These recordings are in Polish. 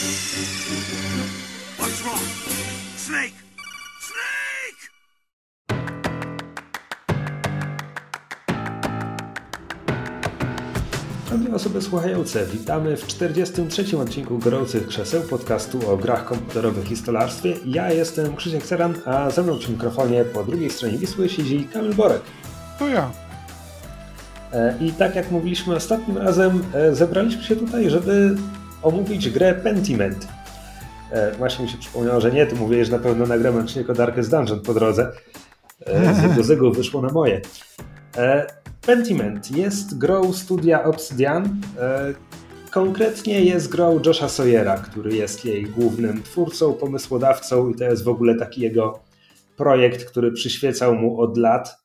What's wrong? Snake! Snake! Drogie osoby słuchające, witamy w 43. odcinku Gorących Krzeseł podcastu o grach komputerowych i stolarstwie. Ja jestem Krzysiek Seran, a ze mną przy mikrofonie po drugiej stronie Wisły siedzi Kamil Borek. To ja. E, I tak jak mówiliśmy ostatnim razem, e, zebraliśmy się tutaj, żeby omówić grę Pentiment. E, Właśnie mi się przypomniało, że nie, ty mówiłeś, że na pewno nagramy odcinek o Darkest Dungeon po drodze. E, Z jego zego wyszło na moje. E, Pentiment jest grą studia Obsidian. Konkretnie jest grą Josha Sawyera, który jest jej głównym twórcą, pomysłodawcą i to jest w ogóle taki jego projekt, który przyświecał mu od lat.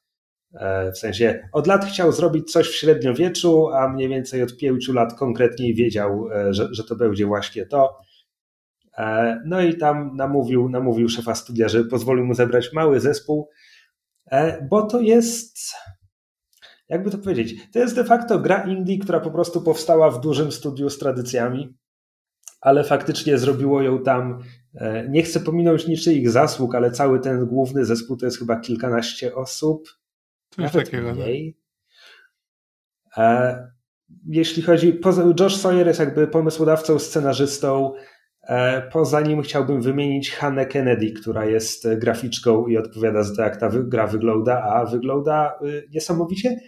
E, W sensie od lat chciał zrobić coś w średniowieczu, a mniej więcej od pięciu lat konkretniej wiedział, e, że, że to będzie właśnie to. E, No i tam namówił, namówił szefa studia, żeby pozwolił mu zebrać mały zespół, bo to jest jakby to powiedzieć, to jest de facto gra indie, która po prostu powstała w dużym studiu z tradycjami, ale faktycznie zrobiło ją tam, nie chcę pominąć niczyich zasług, ale cały ten główny zespół to jest chyba kilkanaście osób, Coś takiego. tak. mniej. E, Jeśli chodzi, Josh Sawyer jest jakby pomysłodawcą, scenarzystą, E, Poza nim chciałbym wymienić Hannę Kennedy, która jest graficzką i odpowiada za to, jak ta gra wygląda, a wygląda y, niesamowicie.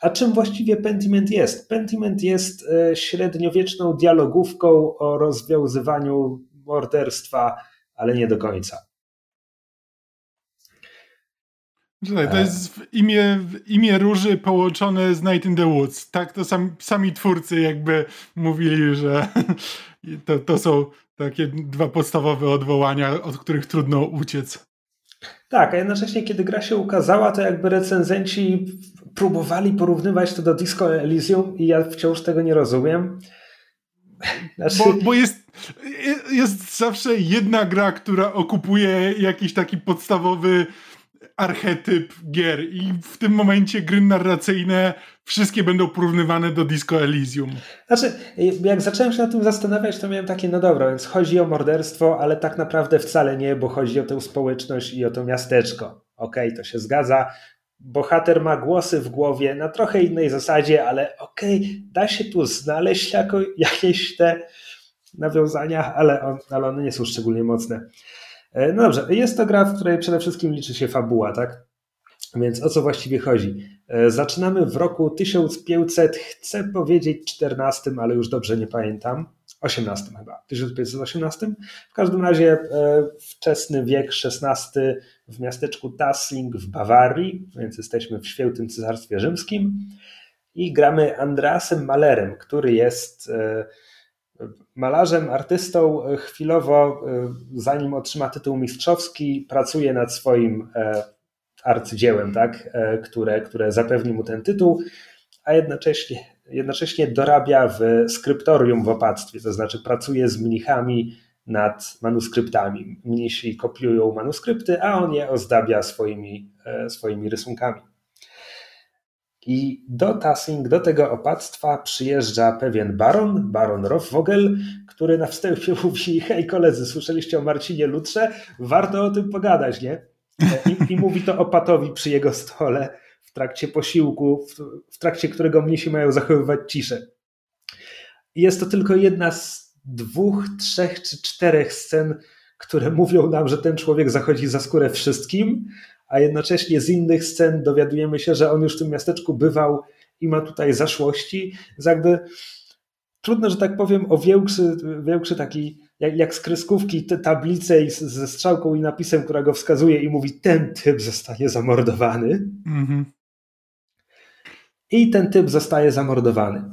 A czym właściwie Pentiment jest? Pentiment jest e, średniowieczną dialogówką o rozwiązywaniu morderstwa, ale nie do końca. Słuchaj, to jest w imię, imię róży połączone z Night in the Woods. Tak to sam, sami twórcy jakby mówili, że to, to są takie dwa podstawowe odwołania, od których trudno uciec. Tak, a jednocześnie kiedy gra się ukazała, to jakby recenzenci próbowali porównywać to do Disco Elysium i ja wciąż tego nie rozumiem. Znaczy, Bo, bo jest, jest zawsze jedna gra, która okupuje jakiś taki podstawowy archetyp gier i w tym momencie gry narracyjne wszystkie będą porównywane do Disco Elysium. Znaczy, jak zacząłem się nad tym zastanawiać, to miałem takie, no dobra, więc chodzi o morderstwo, ale tak naprawdę wcale nie, bo chodzi o tę społeczność i o to miasteczko. Okej, to się zgadza. Bohater ma głosy w głowie na trochę innej zasadzie, ale okej, da się tu znaleźć jako, jakieś te nawiązania, ale, on, ale one nie są szczególnie mocne. E, No dobrze, jest to gra, w której przede wszystkim liczy się fabuła, tak? Więc o co właściwie chodzi? E, Zaczynamy w roku 1500, chcę powiedzieć 14, ale już dobrze nie pamiętam. 18 chyba, 1518. W każdym razie e, wczesny wiek XVI w miasteczku Tassing w Bawarii, więc jesteśmy w świętym Cesarstwie Rzymskim i gramy Andreasem Malerem, który jest malarzem, artystą. E, Chwilowo, e, zanim otrzyma tytuł mistrzowski, pracuje nad swoim e, arcydziełem, tak, które, które zapewni mu ten tytuł, a jednocześnie, jednocześnie dorabia w skryptorium w opactwie, to znaczy pracuje z mnichami nad manuskryptami. Mnisi kopiują manuskrypty, a on je ozdabia swoimi, swoimi rysunkami. I do Tassing, do tego opactwa przyjeżdża pewien baron, baron Rofvogel, który na wstępie mówi, hej koledzy, słyszeliście o Marcinie Lutrze? Warto o tym pogadać, nie? I, I, mówi to opatowi przy jego stole w trakcie posiłku, w, w trakcie którego mnisi mają zachowywać ciszę. Jest to tylko jedna z dwóch, trzech czy czterech scen, które mówią nam, że ten człowiek zachodzi za skórę wszystkim, a jednocześnie z innych scen dowiadujemy się, że on już w tym miasteczku bywał i ma tutaj zaszłości. Więc jakby trudno, że tak powiem, o większy, większy taki, jak, jak z kreskówki, te tablice ze strzałką i napisem, która go wskazuje i mówi, ten typ zostanie zamordowany. Mhm. I ten typ zostaje zamordowany.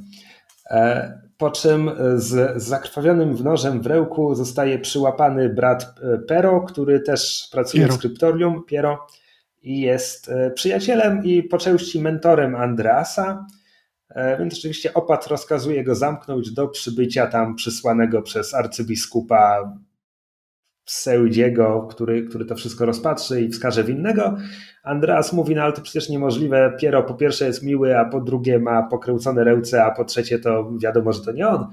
E, Po czym z, z zakrwawionym nożem w rełku zostaje przyłapany brat e, Pero, który też pracuje Piero. w skryptorium, Piero, i jest e, przyjacielem i po części mentorem Andreasa. E, Więc rzeczywiście opat rozkazuje go zamknąć do przybycia tam przysłanego przez arcybiskupa Seudziego, który, który to wszystko rozpatrzy i wskaże winnego. Andreas mówi, no ale to przecież niemożliwe. Piero po pierwsze jest miły, a po drugie ma pokręcone ręce, a po trzecie to wiadomo, że to nie on.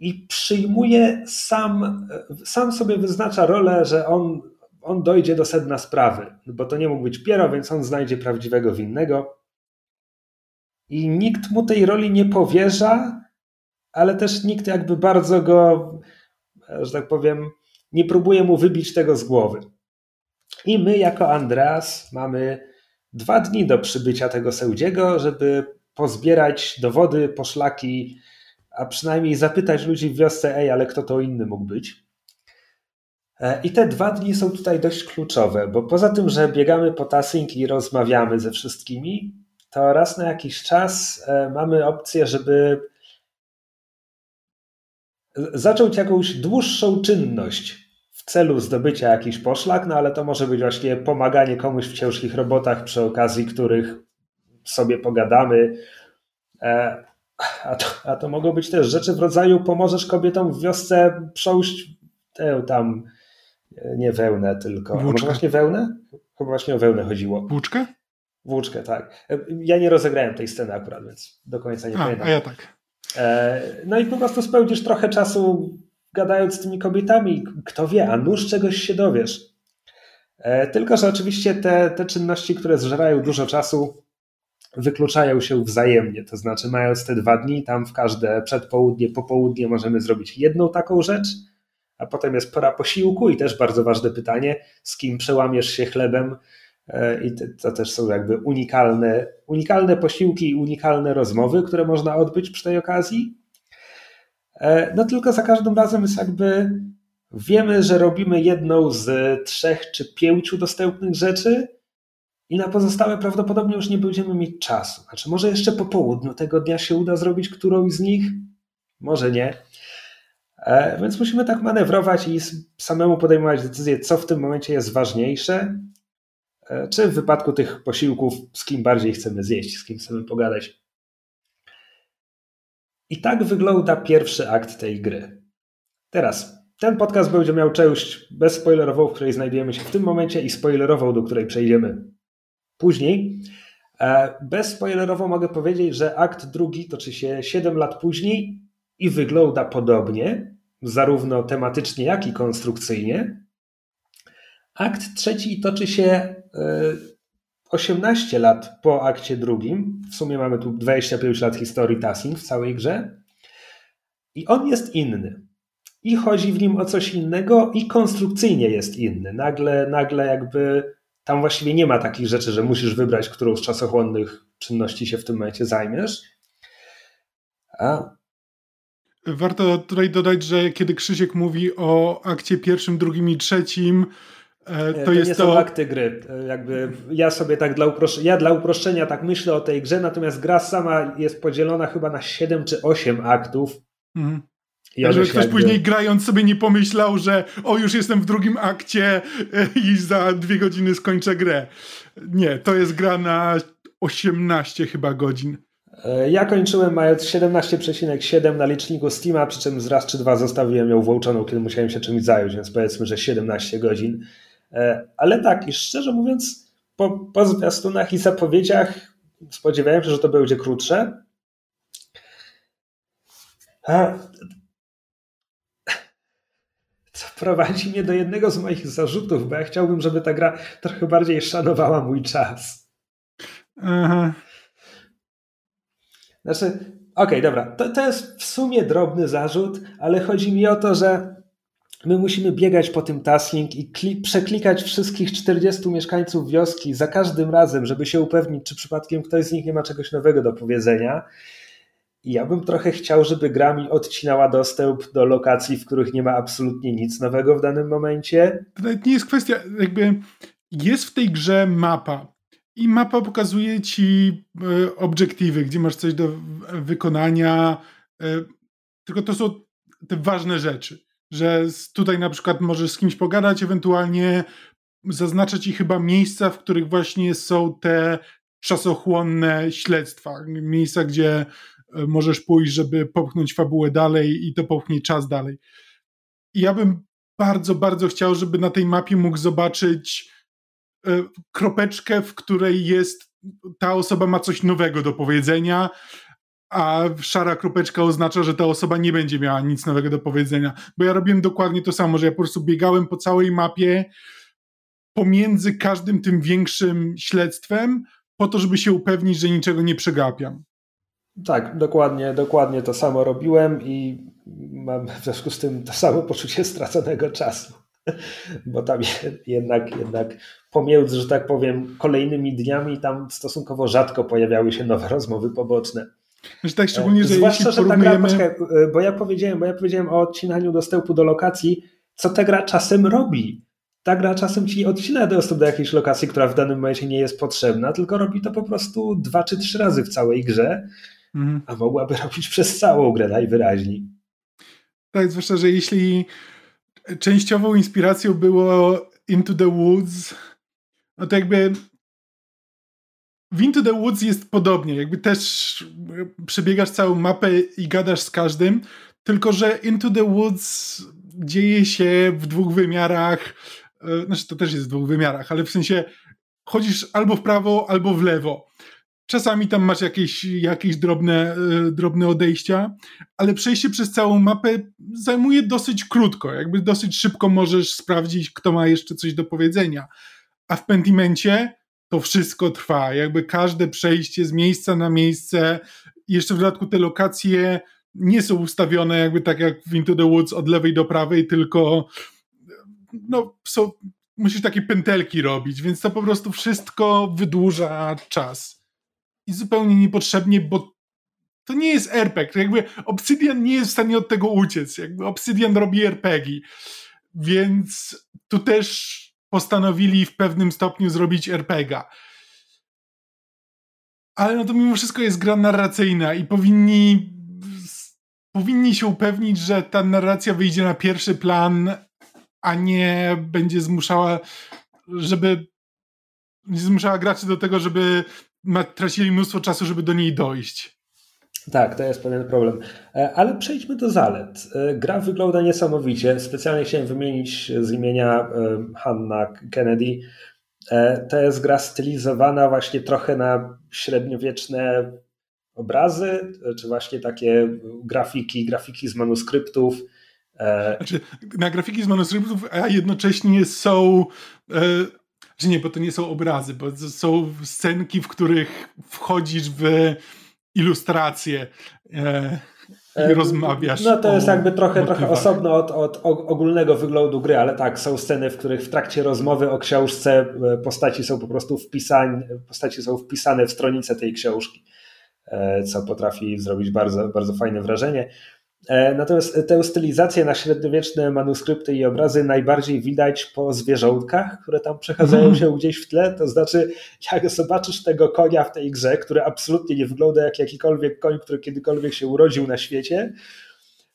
i przyjmuje sam, sam sobie wyznacza rolę, że on, on dojdzie do sedna sprawy, bo to nie mógł być Piero, więc on znajdzie prawdziwego winnego. I nikt mu tej roli nie powierza, ale też nikt jakby bardzo go, że tak powiem, nie próbuje mu wybić tego z głowy. I my, jako Andreas, mamy dwa dni do przybycia tego sędziego, żeby pozbierać dowody, poszlaki, a przynajmniej zapytać ludzi w wiosce, ej, ale kto to inny mógł być. E, I te dwa dni są tutaj dość kluczowe, bo poza tym, że biegamy po Tassing i rozmawiamy ze wszystkimi, to raz na jakiś czas e, mamy opcję, żeby zacząć jakąś dłuższą czynność w celu zdobycia jakichś poszlak, no ale to może być właśnie pomaganie komuś w ciężkich robotach, przy okazji których sobie pogadamy. E, a to, a to mogą być też rzeczy w rodzaju pomożesz kobietom w wiosce prząść tę tam, nie wełnę tylko. Może właśnie wełnę? Chyba właśnie o wełnę chodziło. Włóczkę? Włóczkę, tak. Ja nie rozegrałem tej sceny akurat, więc do końca nie a, pamiętam. A ja tak. E, no i po prostu spędzisz trochę czasu gadając z tymi kobietami. Kto wie, a nuż czegoś się dowiesz. E, tylko, że oczywiście te, te czynności, które zżerają dużo czasu, wykluczają się wzajemnie. To znaczy, mając te dwa dni, tam w każde przedpołudnie, popołudnie możemy zrobić jedną taką rzecz, a potem jest pora posiłku i też bardzo ważne pytanie, z kim przełamiesz się chlebem. E, I to też są jakby unikalne, unikalne posiłki i unikalne rozmowy, które można odbyć przy tej okazji. E, no tylko za każdym razem jest jakby wiemy, że robimy jedną z trzech czy pięciu dostępnych rzeczy, i na pozostałe prawdopodobnie już nie będziemy mieć czasu. Znaczy, może jeszcze po południu tego dnia się uda zrobić którąś z nich, może nie. E, więc musimy tak manewrować i samemu podejmować decyzję, co w tym momencie jest ważniejsze, e, czy w wypadku tych posiłków, z kim bardziej chcemy zjeść, z kim chcemy pogadać. I tak wygląda pierwszy akt tej gry. Teraz, ten podcast będzie miał część bezspoilerową, w której znajdujemy się w tym momencie i spoilerową, do której przejdziemy później. E, bezspoilerowo mogę powiedzieć, że akt drugi toczy się 7 lat później i wygląda podobnie, zarówno tematycznie, jak i konstrukcyjnie. Akt trzeci toczy się 18 e, lat po akcie drugim. W sumie mamy tu 25 lat historii Tassing w całej grze. I on jest inny. I chodzi w nim o coś innego, i konstrukcyjnie jest inny. Nagle, nagle jakby tam właściwie nie ma takich rzeczy, że musisz wybrać, którą z czasochłonnych czynności się w tym momencie zajmiesz. A. Warto tutaj dodać, że kiedy Krzysiek mówi o akcie pierwszym, drugim i trzecim, e, to, to jest nie to... są akty gry. E, jakby ja sobie tak dla uproszczenia, ja dla uproszczenia tak myślę o tej grze, natomiast gra sama jest podzielona chyba na 7 czy 8 aktów. Mhm. Ja żeby ktoś jakby... później grając sobie nie pomyślał, że o już jestem w drugim akcie e, i za dwie godziny skończę grę. Nie, to jest gra na 18 chyba godzin. E, ja kończyłem mając 17,7 na liczniku Steama, przy czym z raz czy dwa zostawiłem ją włączoną, kiedy musiałem się czymś zająć, więc powiedzmy, że 17 godzin. E, ale tak, i szczerze mówiąc, po, po zwiastunach i zapowiedziach spodziewałem się, że to będzie krótsze. co prowadzi mnie do jednego z moich zarzutów, bo ja chciałbym, żeby ta gra trochę bardziej szanowała mój czas. Aha. Znaczy, okej, okay, dobra, to, to jest w sumie drobny zarzut, ale chodzi mi o to, że my musimy biegać po tym tasking i przeklikać wszystkich 40 mieszkańców wioski za każdym razem, żeby się upewnić, czy przypadkiem ktoś z nich nie ma czegoś nowego do powiedzenia. I ja bym trochę chciał, żeby gra mi odcinała dostęp do lokacji, w których nie ma absolutnie nic nowego w danym momencie. To nie jest kwestia, jakby jest w tej grze mapa. I mapa pokazuje ci e, obiektywy, gdzie masz coś do wykonania. E, tylko to są te ważne rzeczy, że tutaj na przykład możesz z kimś pogadać, ewentualnie zaznaczać ci chyba miejsca, w których właśnie są te czasochłonne śledztwa. Miejsca, gdzie E, możesz pójść, żeby popchnąć fabułę dalej i to popchnie czas dalej. I ja bym bardzo, bardzo chciał, żeby na tej mapie mógł zobaczyć kropeczkę, w której jest ta osoba ma coś nowego do powiedzenia, a szara kropeczka oznacza, że ta osoba nie będzie miała nic nowego do powiedzenia. Bo ja robiłem dokładnie to samo, że ja po prostu biegałem po całej mapie pomiędzy każdym tym większym śledztwem, po to, żeby się upewnić, że niczego nie przegapiam. Tak, dokładnie, dokładnie to samo robiłem i mam w związku z tym to samo poczucie straconego czasu. Bo tam jednak, jednak pomiędzy, że tak powiem, kolejnymi dniami tam stosunkowo rzadko pojawiały się nowe rozmowy poboczne. Znaczy tak, szczególnie, że Zwłaszcza, jeśli że ta gra, porównujemy... poczekaj, bo ja powiedziałem, bo ja powiedziałem o odcinaniu dostępu do lokacji, co ta gra czasem robi. Ta gra czasem ci odcina dostęp do jakiejś lokacji, która w danym momencie nie jest potrzebna, tylko robi to po prostu dwa czy trzy razy w całej grze, Mhm. a mogłaby robić przez całą grę najwyraźniej. Tak, zwłaszcza, że jeśli częściową inspiracją było Into the Woods, no to jakby w Into the Woods jest podobnie, jakby też przebiegasz całą mapę i gadasz z każdym, tylko że Into the Woods dzieje się w dwóch wymiarach, e, znaczy to też jest w dwóch wymiarach, ale w sensie chodzisz albo w prawo, albo w lewo. Czasami tam masz jakieś, jakieś drobne, e, drobne odejścia, ale przejście przez całą mapę zajmuje dosyć krótko. Jakby dosyć szybko możesz sprawdzić, kto ma jeszcze coś do powiedzenia. A w Pentimencie to wszystko trwa. Jakby każde przejście z miejsca na miejsce, jeszcze w dodatku te lokacje nie są ustawione jakby tak jak w Into the Woods od lewej do prawej, tylko no, są, musisz takie pętelki robić, więc to po prostu wszystko wydłuża czas. I zupełnie niepotrzebnie, bo to nie jest RPG. Jakby Obsidian nie jest w stanie od tego uciec. Jakby Obsidian robi RPG. Więc tu też postanowili w pewnym stopniu zrobić RPGa. Ale no to mimo wszystko jest gra narracyjna i powinni powinni się upewnić, że ta narracja wyjdzie na pierwszy plan, a nie będzie zmuszała, żeby nie zmuszała graczy do tego, żeby tracili mnóstwo czasu, żeby do niej dojść. Tak, to jest pewien problem. Ale przejdźmy do zalet. Gra wygląda niesamowicie. Specjalnie chciałem wymienić z imienia Hanna Kennedy. To jest gra stylizowana właśnie trochę na średniowieczne obrazy, czy właśnie takie grafiki, grafiki z manuskryptów. Znaczy, na grafiki z manuskryptów, a jednocześnie są. Że nie, bo to nie są obrazy, bo to są scenki, w których wchodzisz w ilustracje e, i rozmawiasz. No to jest jakby trochę, trochę osobno od, od ogólnego wyglądu gry, ale tak, są sceny, w których w trakcie rozmowy o książce postaci są po prostu wpisane, postaci są wpisane w stronicę tej książki, co potrafi zrobić bardzo, bardzo fajne wrażenie. Natomiast tę stylizację na średniowieczne manuskrypty i obrazy najbardziej widać po zwierzątkach, które tam przechadzają się gdzieś w tle. To znaczy, jak zobaczysz tego konia w tej grze, który absolutnie nie wygląda jak jakikolwiek koń, który kiedykolwiek się urodził na świecie,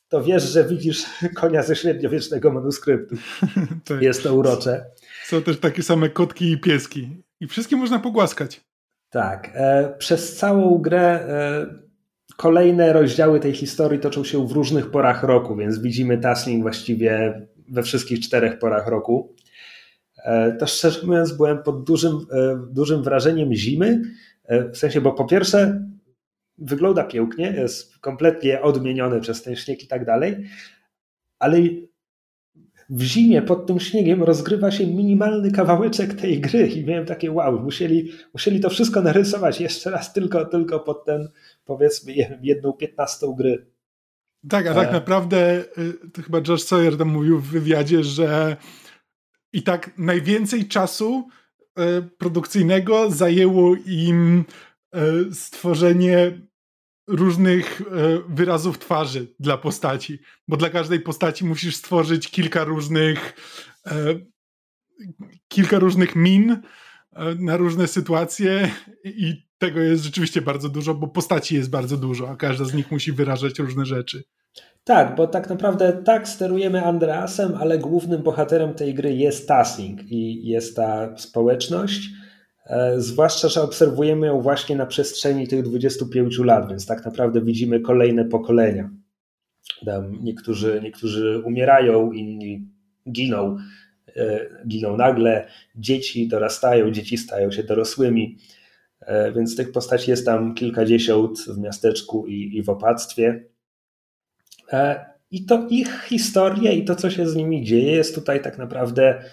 to wiesz, że widzisz konia ze średniowiecznego manuskryptu. tak. Jest to urocze. Są też takie same kotki i pieski. I wszystkie można pogłaskać. Tak. Przez całą grę kolejne rozdziały tej historii toczą się w różnych porach roku, więc widzimy Tasling właściwie we wszystkich czterech porach roku. To szczerze mówiąc, byłem pod dużym, dużym wrażeniem zimy. W sensie, bo po pierwsze, wygląda pięknie, jest kompletnie odmieniony przez ten śnieg i tak dalej, ale w zimie pod tym śniegiem rozgrywa się minimalny kawałeczek tej gry i miałem takie wow, musieli, musieli to wszystko narysować jeszcze raz tylko, tylko pod ten powiedzmy jedną piętnastą gry. Tak, a tak naprawdę to chyba Josh Sawyer tam mówił w wywiadzie, że i tak najwięcej czasu produkcyjnego zajęło im stworzenie różnych wyrazów twarzy dla postaci, bo dla każdej postaci musisz stworzyć kilka różnych kilka różnych min na różne sytuacje i tego jest rzeczywiście bardzo dużo, bo postaci jest bardzo dużo, a każda z nich musi wyrażać różne rzeczy. Tak, bo tak naprawdę tak sterujemy Andreasem, ale głównym bohaterem tej gry jest Tasling i jest ta społeczność, zwłaszcza, że obserwujemy ją właśnie na przestrzeni tych 25 lat, więc tak naprawdę widzimy kolejne pokolenia. Niektórzy, niektórzy umierają, inni giną, giną nagle, dzieci dorastają, dzieci stają się dorosłymi. E, więc tych postaci jest tam kilkadziesiąt w miasteczku i, i w opactwie. E, I to ich historie i to, co się z nimi dzieje, jest tutaj tak naprawdę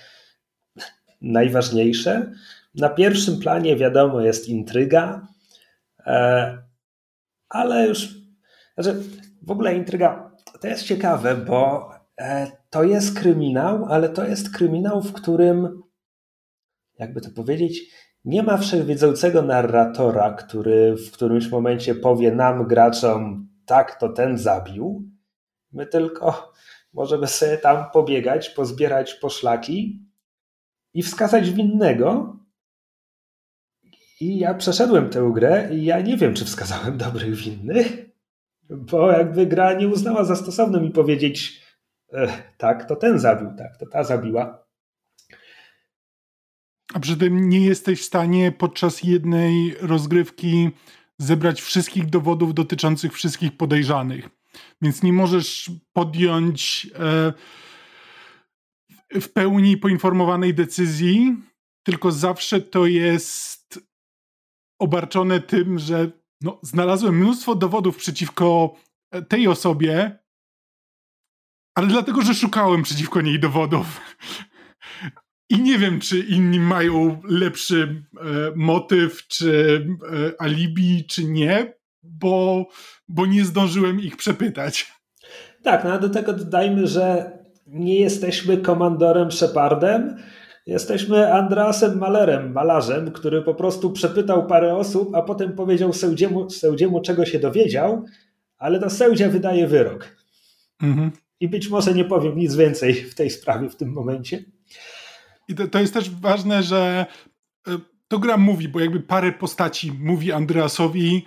najważniejsze. Na pierwszym planie, wiadomo, jest intryga, e, ale już. Znaczy, w ogóle intryga to jest ciekawe, bo to jest kryminał, ale to jest kryminał, w którym, jakby to powiedzieć, nie ma wszechwiedzącego narratora, który w którymś momencie powie nam, graczom, tak, to ten zabił. My tylko możemy sobie tam pobiegać, pozbierać poszlaki i wskazać winnego. I ja przeszedłem tę grę i ja nie wiem, czy wskazałem dobrych winnych, bo jakby gra nie uznała za stosowne mi powiedzieć, tak, to ten zabił, tak, to ta zabiła. A przy tym nie jesteś w stanie podczas jednej rozgrywki zebrać wszystkich dowodów dotyczących wszystkich podejrzanych. Więc nie możesz podjąć e, w pełni poinformowanej decyzji, tylko zawsze to jest obarczone tym, że no, znalazłem mnóstwo dowodów przeciwko tej osobie, ale dlatego, że szukałem przeciwko niej dowodów. I nie wiem, czy inni mają lepszy e, motyw, czy e, alibi, czy nie, bo, bo nie zdążyłem ich przepytać. Tak, no do tego dodajmy, że nie jesteśmy komandorem Shepardem, jesteśmy Andrasem Malerem, malarzem, który po prostu przepytał parę osób, a potem powiedział sędziemu, sędziemu czego się dowiedział, ale to sędzia wydaje wyrok. Mhm. I być może nie powiem nic więcej w tej sprawie w tym momencie. I to, to jest też ważne, że e, to gra mówi, bo jakby parę postaci mówi Andreasowi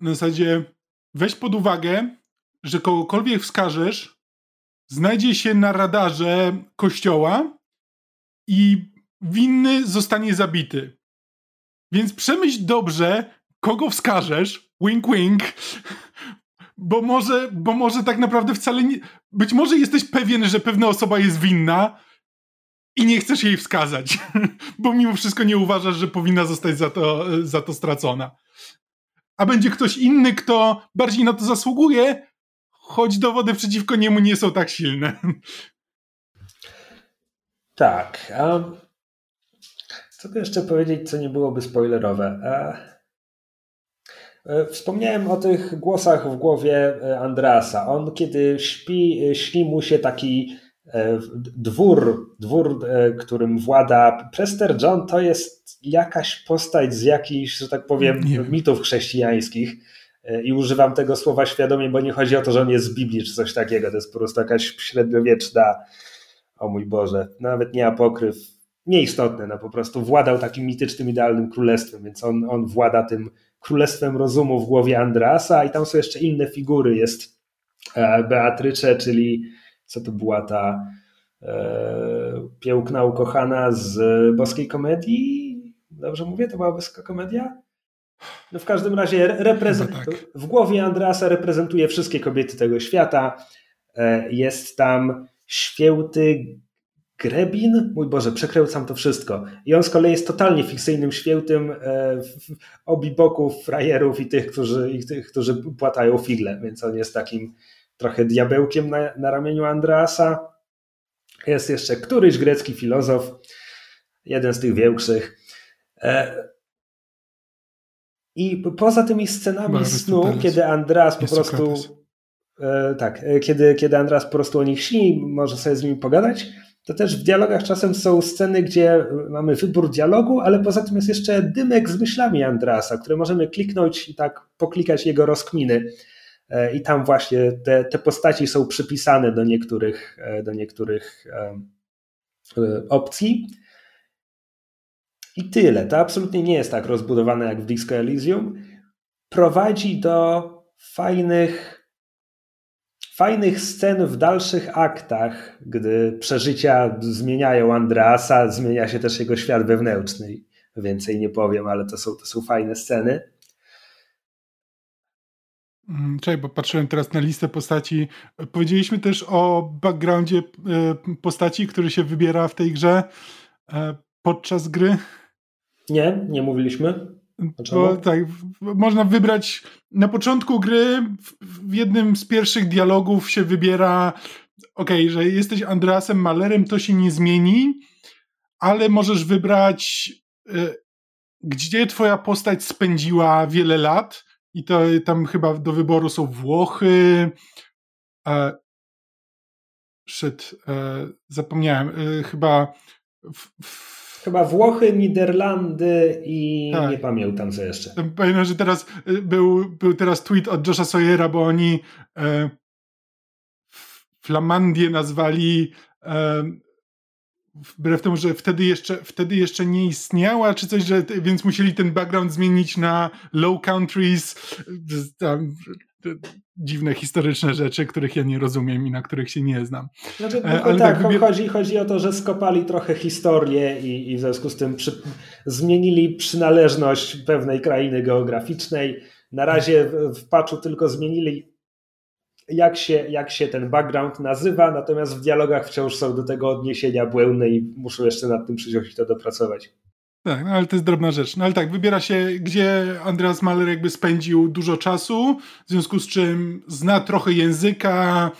na zasadzie weź pod uwagę, że kogokolwiek wskażesz, znajdzie się na radarze kościoła i winny zostanie zabity. Więc przemyśl dobrze, kogo wskażesz, wink wink, bo może, bo może tak naprawdę wcale nie... Być może jesteś pewien, że pewna osoba jest winna, i nie chcesz jej wskazać, bo mimo wszystko nie uważasz, że powinna zostać za to, za to stracona. A będzie ktoś inny, kto bardziej na to zasługuje, choć dowody przeciwko niemu nie są tak silne. Tak. A co by jeszcze powiedzieć, co nie byłoby spoilerowe? A... E, wspomniałem o tych głosach w głowie e, Andrasa. On, kiedy śpi, e, śni mu się taki E, dwór, dwór, e, którym włada Prester John, to jest jakaś postać z jakichś, że tak powiem, mitów chrześcijańskich. E, I używam tego słowa świadomie, bo nie chodzi o to, że on jest z Biblii czy coś takiego. To jest po prostu jakaś średniowieczna, o mój Boże, nawet nie apokryf, nieistotne, no po prostu władał takim mitycznym, idealnym królestwem, więc on, on włada tym królestwem rozumu w głowie Andrasa i tam są jeszcze inne figury. Jest Beatrycze, czyli co to była ta e, piękna ukochana z boskiej komedii? Dobrze mówię? To była boska komedia? No w każdym razie reprezent... No tak. w głowie Andreasa reprezentuje wszystkie kobiety tego świata. E, jest tam święty Grebin, mój Boże, przekręcam to wszystko. I on z kolei jest totalnie fikcyjnym świętym e, obi boków frajerów i tych, którzy, i tych, którzy płatają figle, więc on jest takim trochę diabełkiem na, na ramieniu Andreasa. Jest jeszcze któryś grecki filozof, jeden z tych większych. E, I poza tymi scenami snu, kiedy Andreas po prostu. E, tak, e, kiedy, kiedy Andreas po prostu o nich śni, może sobie z nimi pogadać, to też w dialogach czasem są sceny, gdzie mamy wybór dialogu, ale poza tym jest jeszcze dymek z myślami Andreasa, które możemy kliknąć i tak poklikać jego rozkminy. E, i tam właśnie te, te postaci są przypisane do niektórych, do niektórych opcji. I tyle. To absolutnie nie jest tak rozbudowane jak w Disco Elysium. Prowadzi do fajnych, fajnych scen w dalszych aktach, gdy przeżycia zmieniają Andreasa, zmienia się też jego świat wewnętrzny. Więcej nie powiem, ale to są, to są fajne sceny. Mm, czekaj, bo patrzyłem teraz na listę postaci. Powiedzieliśmy też o backgroundzie e, postaci, który się wybiera w tej grze e, podczas gry. Nie, nie mówiliśmy. Bo, tak, można wybrać na początku gry, w, jednym z pierwszych dialogów się wybiera okej, okay, że jesteś Andreasem Malerem, to się nie zmieni, ale możesz wybrać, y, gdzie twoja postać spędziła wiele lat. I to tam chyba do wyboru są Włochy, e, shit, e, zapomniałem, e, chyba w, w, Chyba Włochy, Niderlandy i tak. nie pamiętam co jeszcze. Pamiętam, że teraz y, był, był teraz tweet od Josha Sawyera, bo oni e, Flamandię nazwali e, wbrew temu, że wtedy jeszcze, wtedy jeszcze nie istniała, czy coś, że, więc musieli ten background zmienić na Low Countries, tam, dziwne historyczne rzeczy, których ja nie rozumiem i na których się nie znam. Znaczy, e, Ale tak, tak chodzi, chodzi o to, że skopali trochę historię i, i w związku z tym przy, zmienili przynależność pewnej krainy geograficznej. Na razie w, w patchu tylko zmienili jak się, jak się ten background nazywa, natomiast w dialogach wciąż są do tego odniesienia błędne i muszą jeszcze nad tym przyjść i to dopracować. Tak, no ale to jest drobna rzecz. No ale tak, wybiera się, gdzie Andreas Mahler jakby spędził dużo czasu, w związku z czym zna trochę języka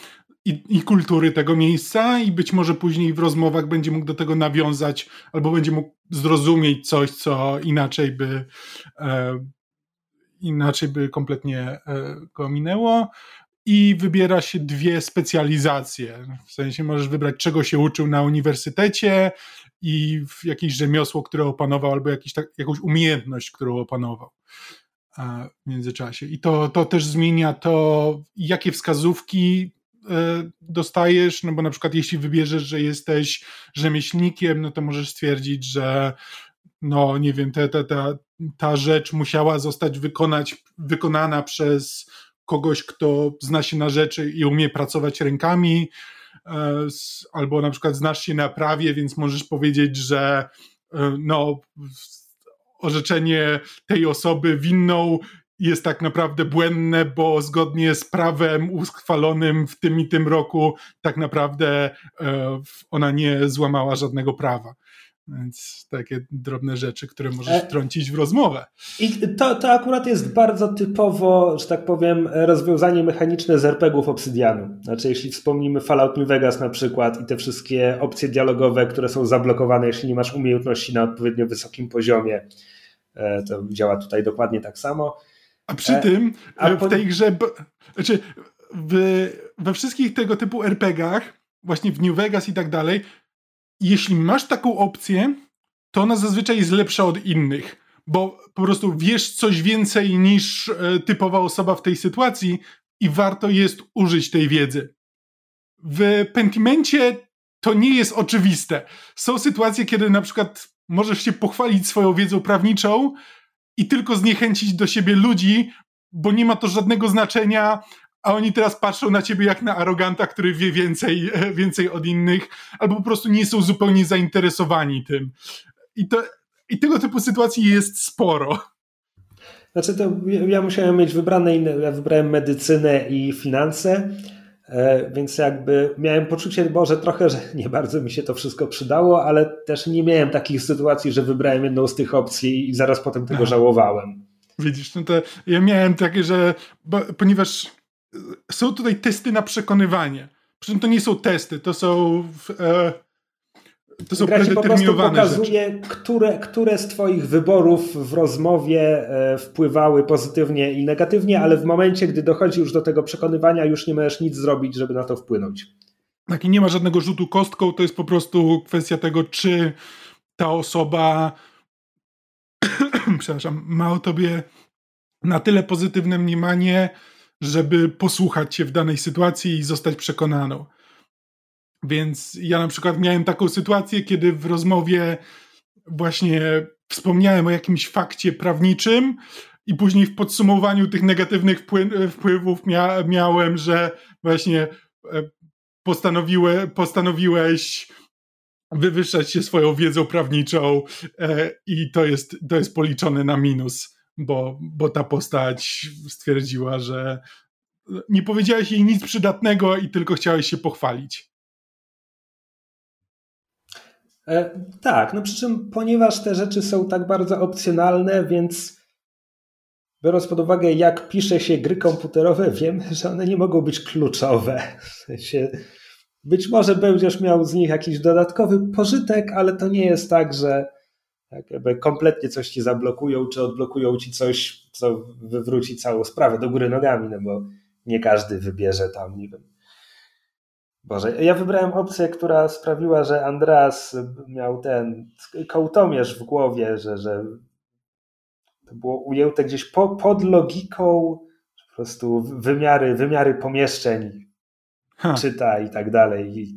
i, i kultury tego miejsca i być może później w rozmowach będzie mógł do tego nawiązać albo będzie mógł zrozumieć coś, co inaczej by e, inaczej by kompletnie e, go minęło i wybiera się dwie specjalizacje. W sensie możesz wybrać, czego się uczył na uniwersytecie i jakieś rzemiosło, które opanował, albo jakiś tak, jakąś umiejętność, którą opanował w międzyczasie. I to, to też zmienia to, jakie wskazówki e, dostajesz, no bo na przykład jeśli wybierzesz, że jesteś rzemieślnikiem, no to możesz stwierdzić, że no nie wiem, ta, ta, ta, ta rzecz musiała zostać wykonać, wykonana przez kogoś, kto zna się na rzeczy i umie pracować rękami, e, albo na przykład znasz się na prawie, więc możesz powiedzieć, że e, no, orzeczenie tej osoby winną jest tak naprawdę błędne, bo zgodnie z prawem uchwalonym w tym i tym roku tak naprawdę e, ona nie złamała żadnego prawa. Więc takie drobne rzeczy, które możesz e, wtrącić w rozmowę. I to, to akurat jest bardzo typowo, że tak powiem, rozwiązanie mechaniczne z RPGów Obsydianu. Znaczy, jeśli wspomnimy Fallout New Vegas na przykład i te wszystkie opcje dialogowe, które są zablokowane, jeśli nie masz umiejętności na odpowiednio wysokim poziomie, e, to działa tutaj dokładnie tak samo. A przy e, tym a w tej grze, znaczy w, we wszystkich tego typu RPGach, właśnie w New Vegas i tak dalej, jeśli masz taką opcję, to ona zazwyczaj jest lepsza od innych, bo po prostu wiesz coś więcej niż e, typowa osoba w tej sytuacji i warto jest użyć tej wiedzy. W Pentimencie to nie jest oczywiste. Są sytuacje, kiedy na przykład możesz się pochwalić swoją wiedzą prawniczą i tylko zniechęcić do siebie ludzi, bo nie ma to żadnego znaczenia, a oni teraz patrzą na ciebie jak na aroganta, który wie więcej, więcej od innych, albo po prostu nie są zupełnie zainteresowani tym. I, to, i tego typu sytuacji jest sporo. Znaczy to ja musiałem mieć wybrane inne, ja wybrałem medycynę i finanse, e, więc jakby miałem poczucie, Boże, trochę, że nie bardzo mi się to wszystko przydało, ale też nie miałem takich sytuacji, że wybrałem jedną z tych opcji i zaraz potem tego żałowałem. Widzisz, no to ja miałem takie, że bo, ponieważ są tutaj testy na przekonywanie. Przy czym to nie są testy, to są. E, to są Gra ci po prostu pokazuje, które, które z Twoich wyborów w rozmowie e, wpływały pozytywnie i negatywnie, ale w momencie, gdy dochodzi już do tego przekonywania, już nie możesz nic zrobić, żeby na to wpłynąć. Tak, i nie ma żadnego rzutu kostką, to jest po prostu kwestia tego, czy ta osoba przepraszam, ma o tobie na tyle pozytywne mniemanie, żeby posłuchać cię w danej sytuacji i zostać przekonaną. Więc ja na przykład miałem taką sytuację, kiedy w rozmowie właśnie wspomniałem o jakimś fakcie prawniczym i później w podsumowaniu tych negatywnych wpływów mia miałem, że właśnie e, postanowiłe, postanowiłeś wywyższać się swoją wiedzą prawniczą e, i to jest, to jest policzone na minus bo, bo ta postać stwierdziła, że nie powiedziałeś jej nic przydatnego i tylko chciałeś się pochwalić. E, tak, no przy czym ponieważ te rzeczy są tak bardzo opcjonalne, więc biorąc pod uwagę, jak pisze się gry komputerowe, wiemy, że one nie mogą być kluczowe. Być może będziesz miał z nich jakiś dodatkowy pożytek, ale to nie jest tak, że tak jakby kompletnie coś ci zablokują, czy odblokują ci coś, co wywróci całą sprawę do góry nogami, no bo nie każdy wybierze tam, nie wiem. Boże, ja wybrałem opcję, która sprawiła, że Andreas miał ten kołtomierz w głowie, że, że to było ujęte gdzieś po, pod logiką po prostu wymiary, wymiary pomieszczeń ha. czyta i tak dalej. I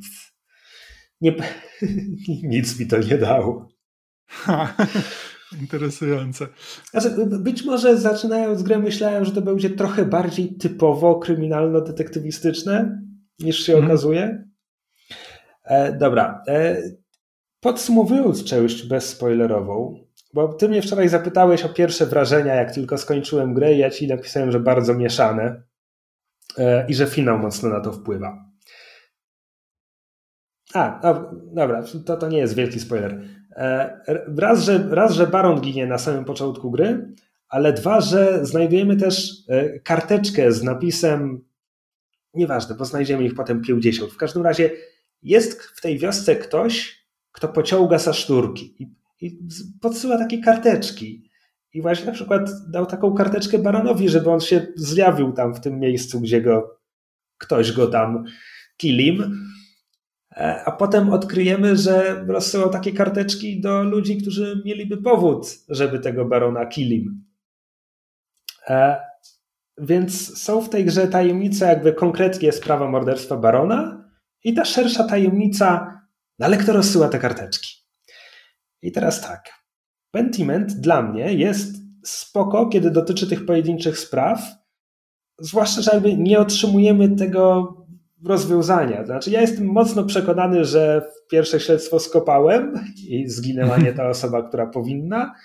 nie, nic mi to nie dało. Ha. Interesujące. Znaczy, być może zaczynając grę myślałem, że to będzie trochę bardziej typowo kryminalno-detektywistyczne niż się mhm. okazuje. E, dobra. E, podsumowując część bezspoilerową, bo ty mnie wczoraj zapytałeś o pierwsze wrażenia, jak tylko skończyłem grę i ja ci napisałem, że bardzo mieszane e, i że finał mocno na to wpływa. A, no, dobra, to, to nie jest wielki spoiler. E, raz że, raz, że Baron ginie na samym początku gry, ale dwa, że znajdujemy też e, karteczkę z napisem, nieważne, bo znajdziemy ich potem 50. W każdym razie jest w tej wiosce ktoś, kto pociąga za sznurki i, i podsyła takie karteczki. I właśnie na przykład dał taką karteczkę Baronowi, żeby on się zjawił tam w tym miejscu, gdzie go ktoś go tam kilim a potem odkryjemy, że rozsyłał takie karteczki do ludzi, którzy mieliby powód, żeby tego barona kilim. E, więc są w tej grze tajemnice, jakby konkretnie sprawa morderstwa barona i ta szersza tajemnica, no ale kto rozsyła te karteczki? I teraz tak. Pentiment dla mnie jest spoko, kiedy dotyczy tych pojedynczych spraw, zwłaszcza, że jakby nie otrzymujemy tego rozwiązania. Znaczy, ja jestem mocno przekonany, że pierwsze śledztwo skopałem i zginęła nie ta osoba, która powinna,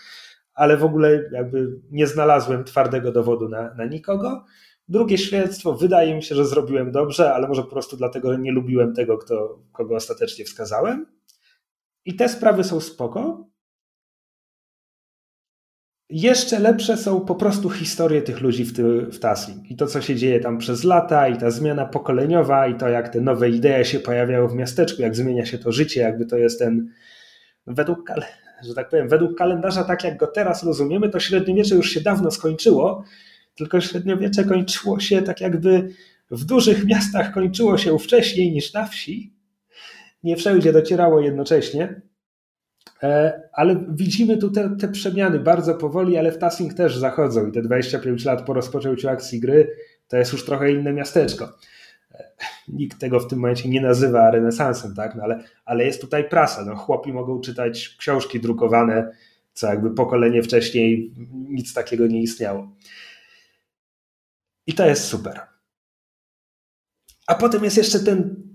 ale w ogóle jakby nie znalazłem twardego dowodu na, na nikogo. Drugie śledztwo wydaje mi się, że zrobiłem dobrze, ale może po prostu dlatego nie lubiłem tego, kto, kogo ostatecznie wskazałem. I te sprawy są spoko. Jeszcze lepsze są po prostu historie tych ludzi w, ty, w i to, co się dzieje tam przez lata, i ta zmiana pokoleniowa, i to, jak te nowe idee się pojawiają w miasteczku, jak zmienia się to życie, jakby to jest ten, według, że tak powiem, według kalendarza, tak jak go teraz rozumiemy, to średniowiecze już się dawno skończyło, tylko średniowiecze kończyło się tak jakby w dużych miastach kończyło się wcześniej niż na wsi. Nie wszędzie docierało jednocześnie. E, ale widzimy tu te, te, przemiany bardzo powoli, ale w Tassing też zachodzą i te 25 lat po rozpoczęciu akcji gry to jest już trochę inne miasteczko. E, nikt tego w tym momencie nie nazywa renesansem, tak? No ale, ale jest tutaj prasa. No, chłopi mogą czytać książki drukowane, co jakby pokolenie wcześniej nic takiego nie istniało. I to jest super. A potem jest jeszcze ten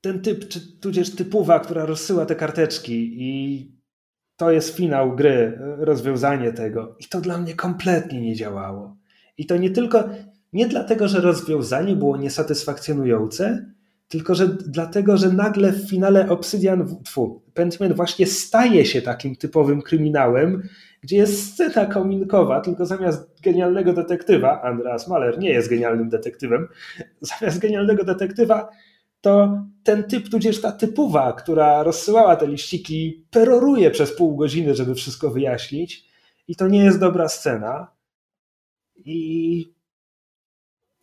ten typ, czy tudzież typowa, która rozsyła te karteczki i to jest finał gry, rozwiązanie tego. I to dla mnie kompletnie nie działało. I to nie tylko, nie dlatego, że rozwiązanie było niesatysfakcjonujące, tylko że dlatego, że nagle w finale Obsidian, tfu, Pentiment właśnie staje się takim typowym kryminałem, gdzie jest scena kominkowa, tylko zamiast genialnego detektywa, Andreas Mahler nie jest genialnym detektywem, zamiast genialnego detektywa to ten typ, tudzież ta typowa, która rozsyłała te liściki, peroruje przez pół godziny, żeby wszystko wyjaśnić. I to nie jest dobra scena. I,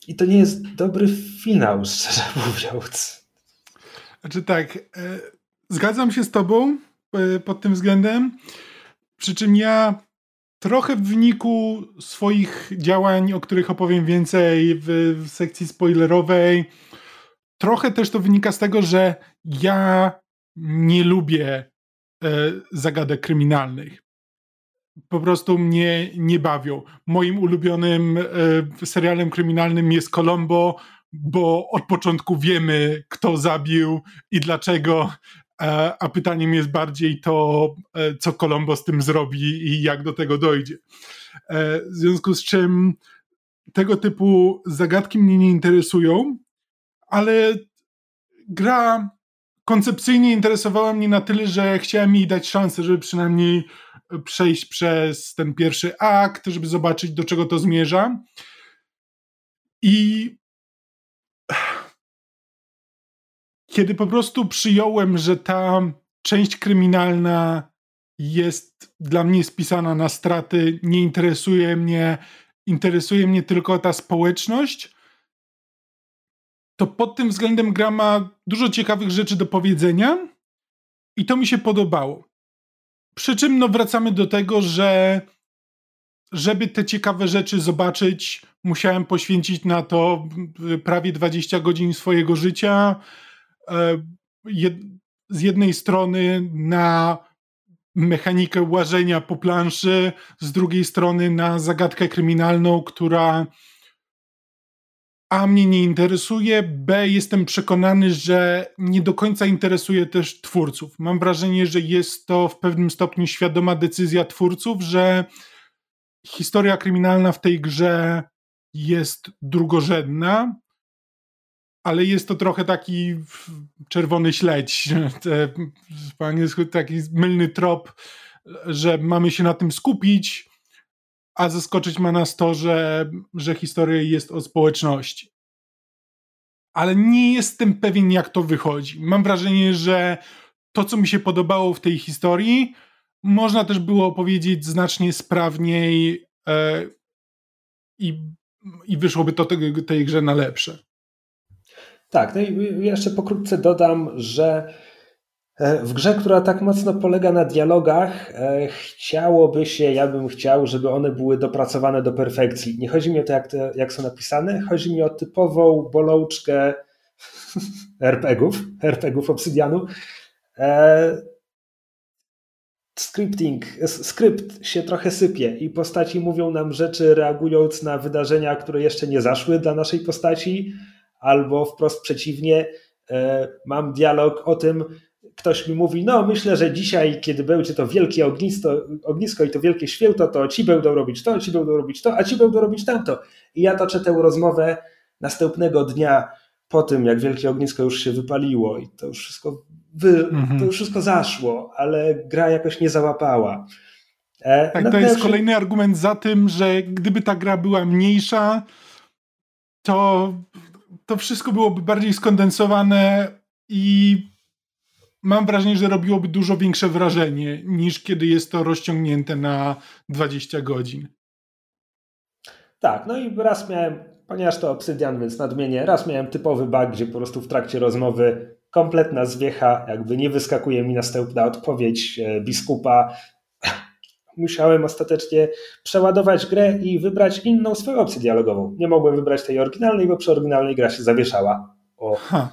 i to nie jest dobry finał, szczerze mówiąc. Znaczy tak, e, zgadzam się z tobą e, pod tym względem. Przy czym ja trochę w wyniku swoich działań, o których opowiem więcej w, w sekcji spoilerowej, trochę też to wynika z tego, że ja nie lubię e, zagadek kryminalnych. Po prostu mnie nie bawią. Moim ulubionym e, serialem kryminalnym jest Colombo, bo od początku wiemy, kto zabił i dlaczego, e, a pytaniem jest bardziej to, e, co Colombo z tym zrobi i jak do tego dojdzie. E, w związku z czym tego typu zagadki mnie nie interesują, ale gra koncepcyjnie interesowała mnie na tyle, że chciałem jej dać szansę, żeby przynajmniej przejść przez ten pierwszy akt, żeby zobaczyć, do czego to zmierza. I kiedy po prostu przyjąłem, że ta część kryminalna jest dla mnie spisana na straty, nie interesuje mnie, interesuje mnie tylko ta społeczność, to pod tym względem gra ma dużo ciekawych rzeczy do powiedzenia i to mi się podobało. Przy czym no wracamy do tego, że żeby te ciekawe rzeczy zobaczyć, musiałem poświęcić na to prawie 20 godzin swojego życia. E, z jednej strony na mechanikę łażenia po planszy, z drugiej strony na zagadkę kryminalną, która a mnie nie interesuje, b jestem przekonany, że nie do końca interesuje też twórców. Mam wrażenie, że jest to w pewnym stopniu świadoma decyzja twórców, że historia kryminalna w tej grze jest drugorzędna, ale jest to trochę taki czerwony śledź, taki mylny trop, że mamy się na tym skupić, a zaskoczyć ma nas to, że, że historia jest o społeczności. Ale nie jestem pewien, jak to wychodzi. Mam wrażenie, że to, co mi się podobało w tej historii, można też było opowiedzieć znacznie sprawniej e, i, i wyszłoby to tej, tej grze na lepsze. Tak, no i jeszcze pokrótce dodam, że w grze, która tak mocno polega na dialogach, e, chciałoby się, ja bym chciał, żeby one były dopracowane do perfekcji. Nie chodzi mi o to, jak, te, jak są napisane, chodzi mi o typową bolączkę RPGów, RPGów Obsydianu. E, scripting, skrypt się trochę sypie i postaci mówią nam rzeczy reagując na wydarzenia, które jeszcze nie zaszły dla naszej postaci, albo wprost przeciwnie, e, mam dialog o tym, ktoś mi mówi, no myślę, że dzisiaj, kiedy będzie to wielkie ognisko, ognisko i to wielkie święto, to ci będą robić to, ci będą robić to, a ci będą robić tamto. I ja toczę tę rozmowę następnego dnia po tym, jak wielkie ognisko już się wypaliło i to już wszystko, wy, mhm. to już wszystko zaszło, ale gra jakoś nie załapała. E, tak, to jest kolejny argument za tym, że gdyby ta gra była mniejsza, to to wszystko byłoby bardziej skondensowane i mam wrażenie, że robiłoby dużo większe wrażenie niż kiedy jest to rozciągnięte na 20 godzin. Tak, no i raz miałem, ponieważ to Obsydian, więc nadmienię, raz miałem typowy bug, gdzie po prostu w trakcie rozmowy kompletna zwiecha, jakby nie wyskakuje mi następna odpowiedź e, biskupa, musiałem ostatecznie przeładować grę i wybrać inną swoją opcję dialogową. Nie mogłem wybrać tej oryginalnej, bo przy oryginalnej gra się zawieszała. O. Ha.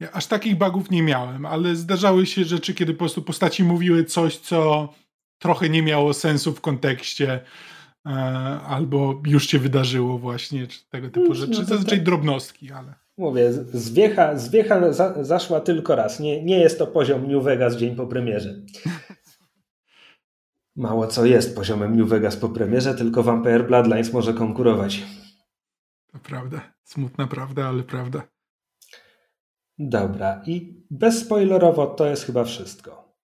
Ja aż takich bugów nie miałem, ale zdarzały się rzeczy, kiedy po prostu postaci mówiły coś, co trochę nie miało sensu w kontekście e, albo już się wydarzyło właśnie, czy tego typu no, rzeczy. No Zazwyczaj tak. drobnostki, ale... Mówię, zwiecha, zwiecha za, zaszła tylko raz. Nie, nie jest to poziom New Vegas dzień po premierze. Mało co jest poziomem New Vegas po premierze, tylko Vampire Bloodlines może konkurować. To prawda. Smutna prawda, ale prawda. Dobra. I bezspoilerowo to jest chyba wszystko.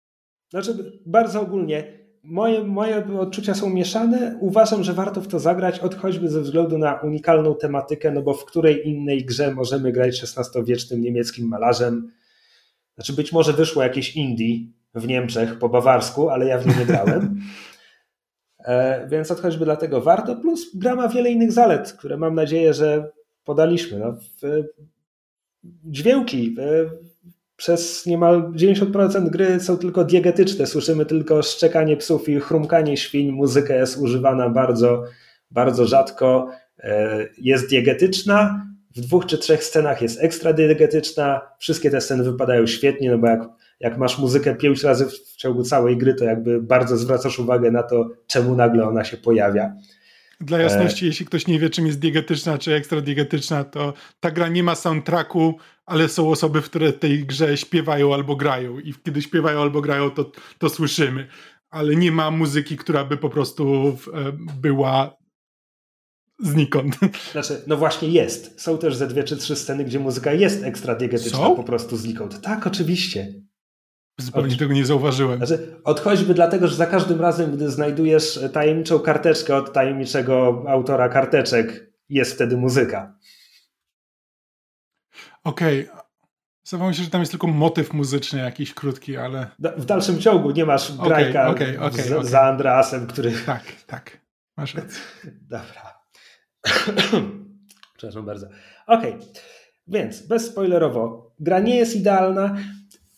Znaczy, bardzo ogólnie, moje, moje odczucia są mieszane. Uważam, że warto w to zagrać, choćby ze względu na unikalną tematykę, no bo w której innej grze możemy grać XVI-wiecznym niemieckim malarzem. Znaczy, być może wyszło jakieś indie, w Niemczech po bawarsku, ale ja w nie nie grałem. E, więc choćby dlatego warto. Plus gra ma wiele innych zalet, które mam nadzieję, że podaliśmy. No, dźwięki. Przez niemal 90% gry są tylko diegetyczne. Słyszymy tylko szczekanie psów i chrumkanie świń. Muzyka jest używana bardzo, bardzo rzadko. E, jest diegetyczna. W dwóch czy trzech scenach jest ekstra diegetyczna. Wszystkie te sceny wypadają świetnie, no bo jak jak masz muzykę pięć razy w ciągu całej gry, to jakby bardzo zwracasz uwagę na to, czemu nagle ona się pojawia. Dla jasności, e... jeśli ktoś nie wie, czym jest diegetyczna czy ekstra diegetyczna, to ta gra nie ma soundtracku, ale są osoby, które w tej grze śpiewają albo grają i kiedy śpiewają albo grają, to, to słyszymy. Ale nie ma muzyki, która by po prostu e, była znikąd. Znaczy, no właśnie jest. Są też ze dwie czy trzy sceny, gdzie muzyka jest ekstra diegetyczna Są? po prostu znikąd. Tak, oczywiście. Zupełnie Od- tego nie zauważyłem. Znaczy, od choćby dlatego, że za każdym razem, gdy znajdujesz tajemniczą karteczkę od tajemniczego autora karteczek, jest wtedy muzyka. Okej. Zdawało mi się, że tam jest tylko motyw muzyczny jakiś krótki, ale Da- W dalszym ciągu nie masz grajka okej, okej, z- okej. za Andreasem, który... tak, tak. Masz rację. Dobra. Przepraszam bardzo. Okej, więc bezspoilerowo. Gra nie jest idealna.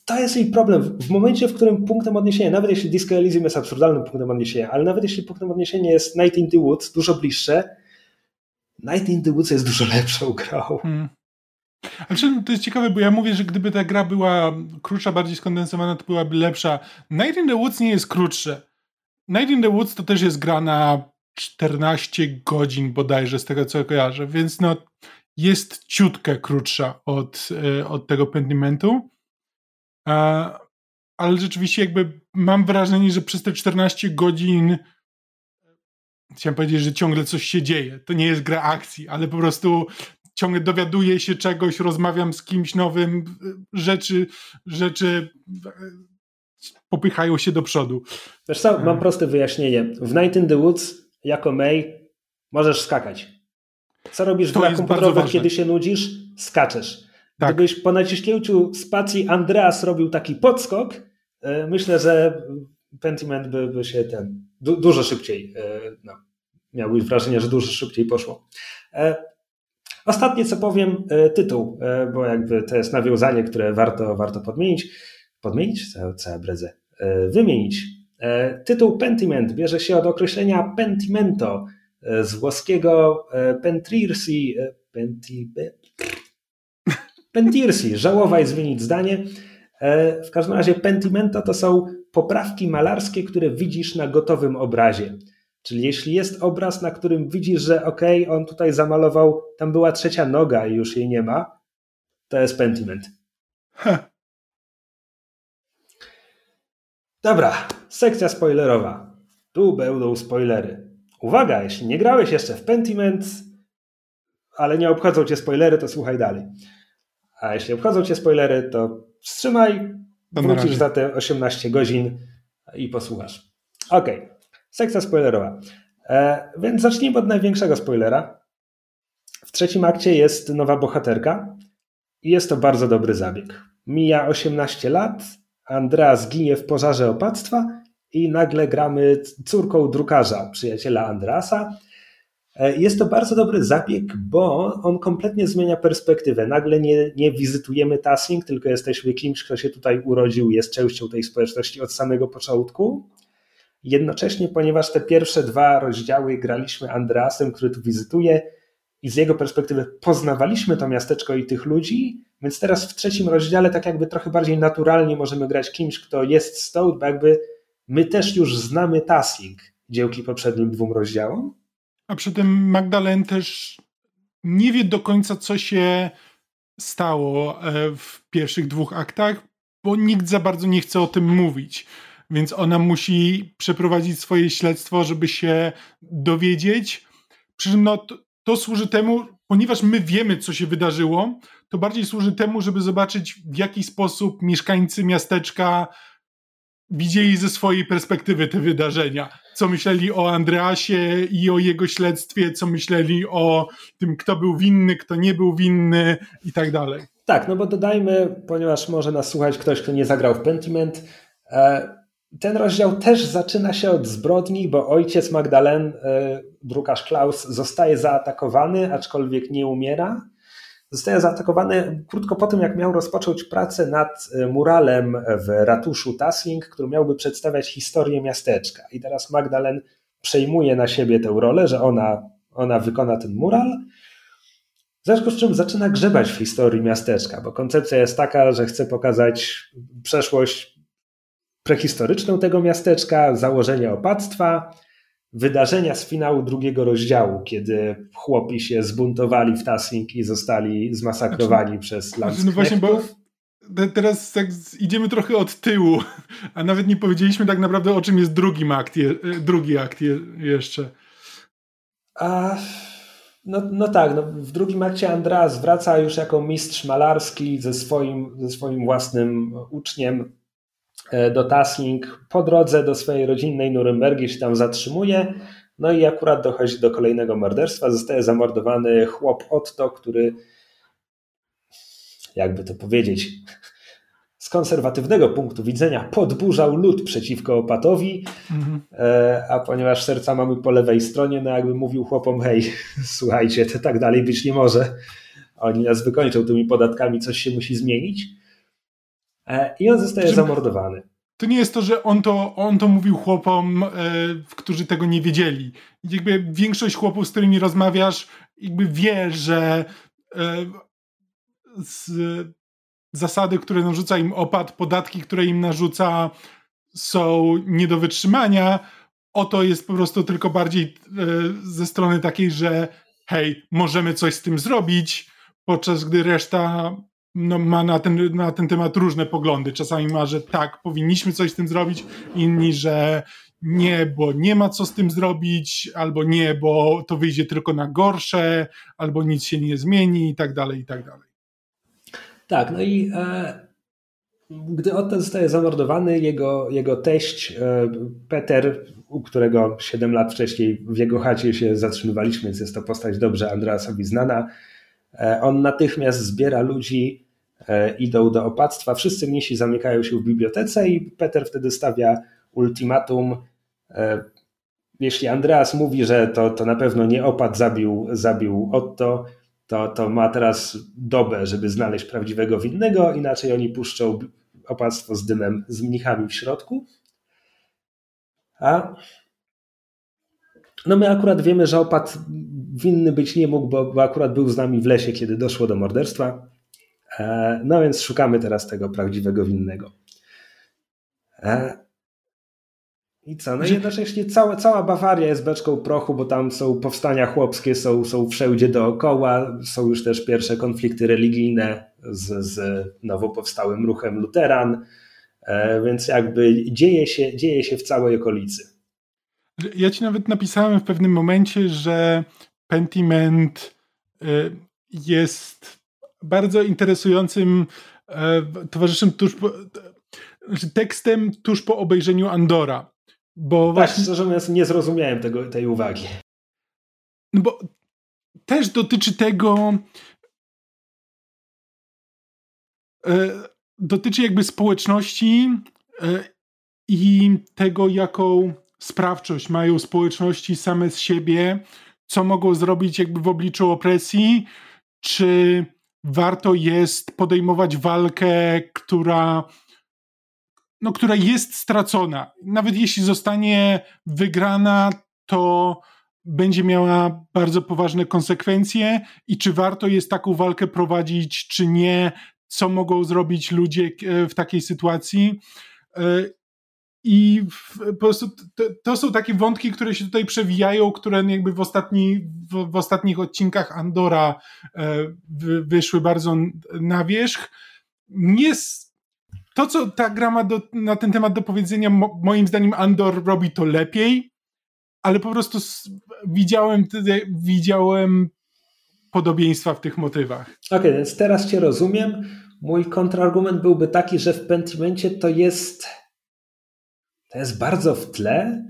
To jest jej problem. W momencie, w którym punktem odniesienia, nawet jeśli Disco Elysium jest absurdalnym punktem odniesienia, ale nawet jeśli punktem odniesienia jest Night in the Woods, dużo bliższe, Night in the Woods jest dużo lepszą grą. Hmm. Ale przy- to jest ciekawe, bo ja mówię, że gdyby ta gra była krótsza, bardziej skondensowana, to byłaby lepsza. Night in the Woods nie jest krótsze. Night in the Woods to też jest gra na 14 godzin bodajże, z tego co kojarzę, więc no jest ciutkę krótsza od, e, od tego Pentimentu. Ale rzeczywiście jakby mam wrażenie, że przez te 14 godzin chciałem powiedzieć, że ciągle coś się dzieje. To nie jest gra akcji, ale po prostu ciągle dowiaduję się czegoś, rozmawiam z kimś nowym, rzeczy, rzeczy e, popychają się do przodu. Wiesz co, mam proste wyjaśnienie. W Night in the Woods jako May możesz skakać. Co robisz w grach komputerowych, kiedy się nudzisz? Skaczesz. Tak. Gdybyś po naciśnięciu spacji Andreas robił taki podskok, e, myślę, że Pentiment by, by się ten du, dużo szybciej, e, no, wrażenie, że dużo szybciej poszło. E, Ostatnie co powiem, tytuł, bo jakby to jest nawiązanie, które warto, warto podmienić. Podmienić? Co ja bredzę? Wymienić. Tytuł Pentiment bierze się od określenia pentimento z włoskiego pentirsi, penti, pentirsi, żałować, zmienić zdanie. E, W każdym razie pentimento to są poprawki malarskie, które widzisz na gotowym obrazie. Czyli jeśli jest obraz, na którym widzisz, że okej, on tutaj zamalował, tam była trzecia noga i już jej nie ma, to jest pentiment. Dobra, sekcja spoilerowa. Tu będą spoilery. Uwaga, jeśli nie grałeś jeszcze w Pentiment, ale nie obchodzą cię spoilery, to słuchaj dalej. A jeśli obchodzą cię spoilery, to wstrzymaj, wrócisz razie. za te 18 godzin i posłuchasz. Okej, sekcja spoilerowa. E, więc zacznijmy od największego spoilera. W trzecim akcie jest nowa bohaterka i jest to bardzo dobry zabieg. Mija 18 lat, Andreas ginie w pożarze opactwa i nagle gramy córką drukarza, przyjaciela Andreasa. E, Jest to bardzo dobry zabieg, bo on kompletnie zmienia perspektywę. Nagle nie, nie wizytujemy Tassing, tylko jesteśmy kimś, kto się tutaj urodził, jest częścią tej społeczności od samego początku. Jednocześnie, ponieważ te pierwsze dwa rozdziały graliśmy Andreasem, który tu wizytuje, i z jego perspektywy poznawaliśmy to miasteczko i tych ludzi, więc teraz w trzecim rozdziale tak jakby trochę bardziej naturalnie możemy grać kimś, kto jest stąd, bo jakby my też już znamy Tassing dzięki poprzednim dwóm rozdziałom. A przy tym Magdalen też nie wie do końca, co się stało e, w pierwszych dwóch aktach, bo nikt za bardzo nie chce o tym mówić. Więc ona musi przeprowadzić swoje śledztwo, żeby się dowiedzieć. Przy czym no, to, to służy temu, ponieważ my wiemy, co się wydarzyło, to bardziej służy temu, żeby zobaczyć, w jaki sposób mieszkańcy miasteczka widzieli ze swojej perspektywy te wydarzenia. Co myśleli o Andreasie i o jego śledztwie, co myśleli o tym, kto był winny, kto nie był winny i tak dalej. Tak, no bo dodajmy, ponieważ może nas słuchać ktoś, kto nie zagrał w Pentiment, e, ten rozdział też zaczyna się od zbrodni, bo ojciec Magdalen, e, drukarz Klaus, zostaje zaatakowany, aczkolwiek nie umiera. Zostaje zaatakowany krótko po tym, jak miał rozpocząć pracę nad e, muralem w ratuszu Tassing, który miałby przedstawiać historię miasteczka. I teraz Magdalen przejmuje na siebie tę rolę, że ona, ona wykona ten mural. W związku z czym zaczyna grzebać w historii miasteczka, bo koncepcja jest taka, że chce pokazać przeszłość prehistoryczną tego miasteczka, założenia opactwa, wydarzenia z finału drugiego rozdziału, kiedy chłopi się zbuntowali w Tassing i zostali zmasakrowani przez Znaczy, no właśnie, bo teraz tak idziemy trochę od tyłu, a nawet nie powiedzieliśmy tak naprawdę, o czym jest drugi akt, je, e, drugi akt je, jeszcze. A No, no tak, no w drugim akcie Andreas wraca już jako mistrz malarski ze swoim, ze swoim własnym uczniem do Tasling. Po drodze do swojej rodzinnej Nurembergi się tam zatrzymuje. No i akurat dochodzi do kolejnego morderstwa. Zostaje zamordowany chłop Otto, który, jakby to powiedzieć, z konserwatywnego punktu widzenia podburzał lud przeciwko opatowi, mhm. E, a ponieważ serca mamy po lewej stronie, no jakby mówił chłopom, hej, słuchajcie, to tak dalej być nie może. Oni nas wykończą tymi podatkami, coś się musi zmienić. E, I on zostaje zamordowany. To nie jest to, że on to, on to mówił chłopom, e, którzy tego nie wiedzieli. Jakby większość chłopów, z którymi rozmawiasz, jakby wie, że z, zasady, które narzuca im opad, podatki, które im narzuca są nie do wytrzymania. Oto jest po prostu tylko bardziej e, ze strony takiej, że hej, możemy coś z tym zrobić, podczas gdy reszta no, ma na ten, na ten temat różne poglądy. Czasami ma, że tak, powinniśmy coś z tym zrobić, inni, że nie, bo nie ma co z tym zrobić, albo nie, bo to wyjdzie tylko na gorsze, albo nic się nie zmieni i tak dalej, i tak dalej. Tak, no i e, gdy Otto zostaje zamordowany, jego, jego teść e, Peter, u którego 7 lat wcześniej w jego chacie się zatrzymywaliśmy, więc jest to postać dobrze Andreasowi znana, on natychmiast zbiera ludzi, e, idą do opactwa, wszyscy mnisi zamykają się w bibliotece i Peter wtedy stawia ultimatum, e, jeśli Andreas mówi, że to, to na pewno nie opat zabił, zabił Otto, to, to ma teraz dobę, żeby znaleźć prawdziwego winnego, inaczej oni puszczą opactwo z dymem z mnichami w środku. A no my akurat wiemy, że opat winny być nie mógł, bo, bo akurat był z nami w lesie, kiedy doszło do morderstwa. E, no więc szukamy teraz tego prawdziwego winnego. E, i co? No i jednocześnie cała, cała Bawaria jest beczką prochu, bo tam są powstania chłopskie, są, są wszędzie dookoła, są już też pierwsze konflikty religijne z, z nowo powstałym ruchem luteran, e, więc jakby dzieje się, dzieje się w całej okolicy. Ja ci nawet napisałem w pewnym momencie, że Pentiment e, jest bardzo interesującym e, towarzyszem tuż po, znaczy tekstem tuż po obejrzeniu Andora bo tak, właśnie... szczerze mówiąc nie zrozumiałem tego, tej uwagi. No bo też dotyczy tego e, dotyczy jakby społeczności i tego, jaką sprawczość mają społeczności same z siebie, co mogą zrobić jakby w obliczu opresji, czy warto jest podejmować walkę, która no, która jest stracona. Nawet jeśli zostanie wygrana, to będzie miała bardzo poważne konsekwencje i czy warto jest taką walkę prowadzić, czy nie, co mogą zrobić ludzie e, w takiej sytuacji. I po prostu to, to, są takie wątki, które się tutaj przewijają, które jakby w, ostatni, w, w ostatnich odcinkach Andora e, wyszły bardzo na wierzch. Nie, to, co ta gra ma do, na ten temat do powiedzenia, mo, moim zdaniem Andor robi to lepiej, ale po prostu widziałem, widziałem podobieństwa w tych motywach. Okej, okay, więc teraz cię rozumiem. Mój kontrargument byłby taki, że w Pentimencie to jest to jest bardzo w tle.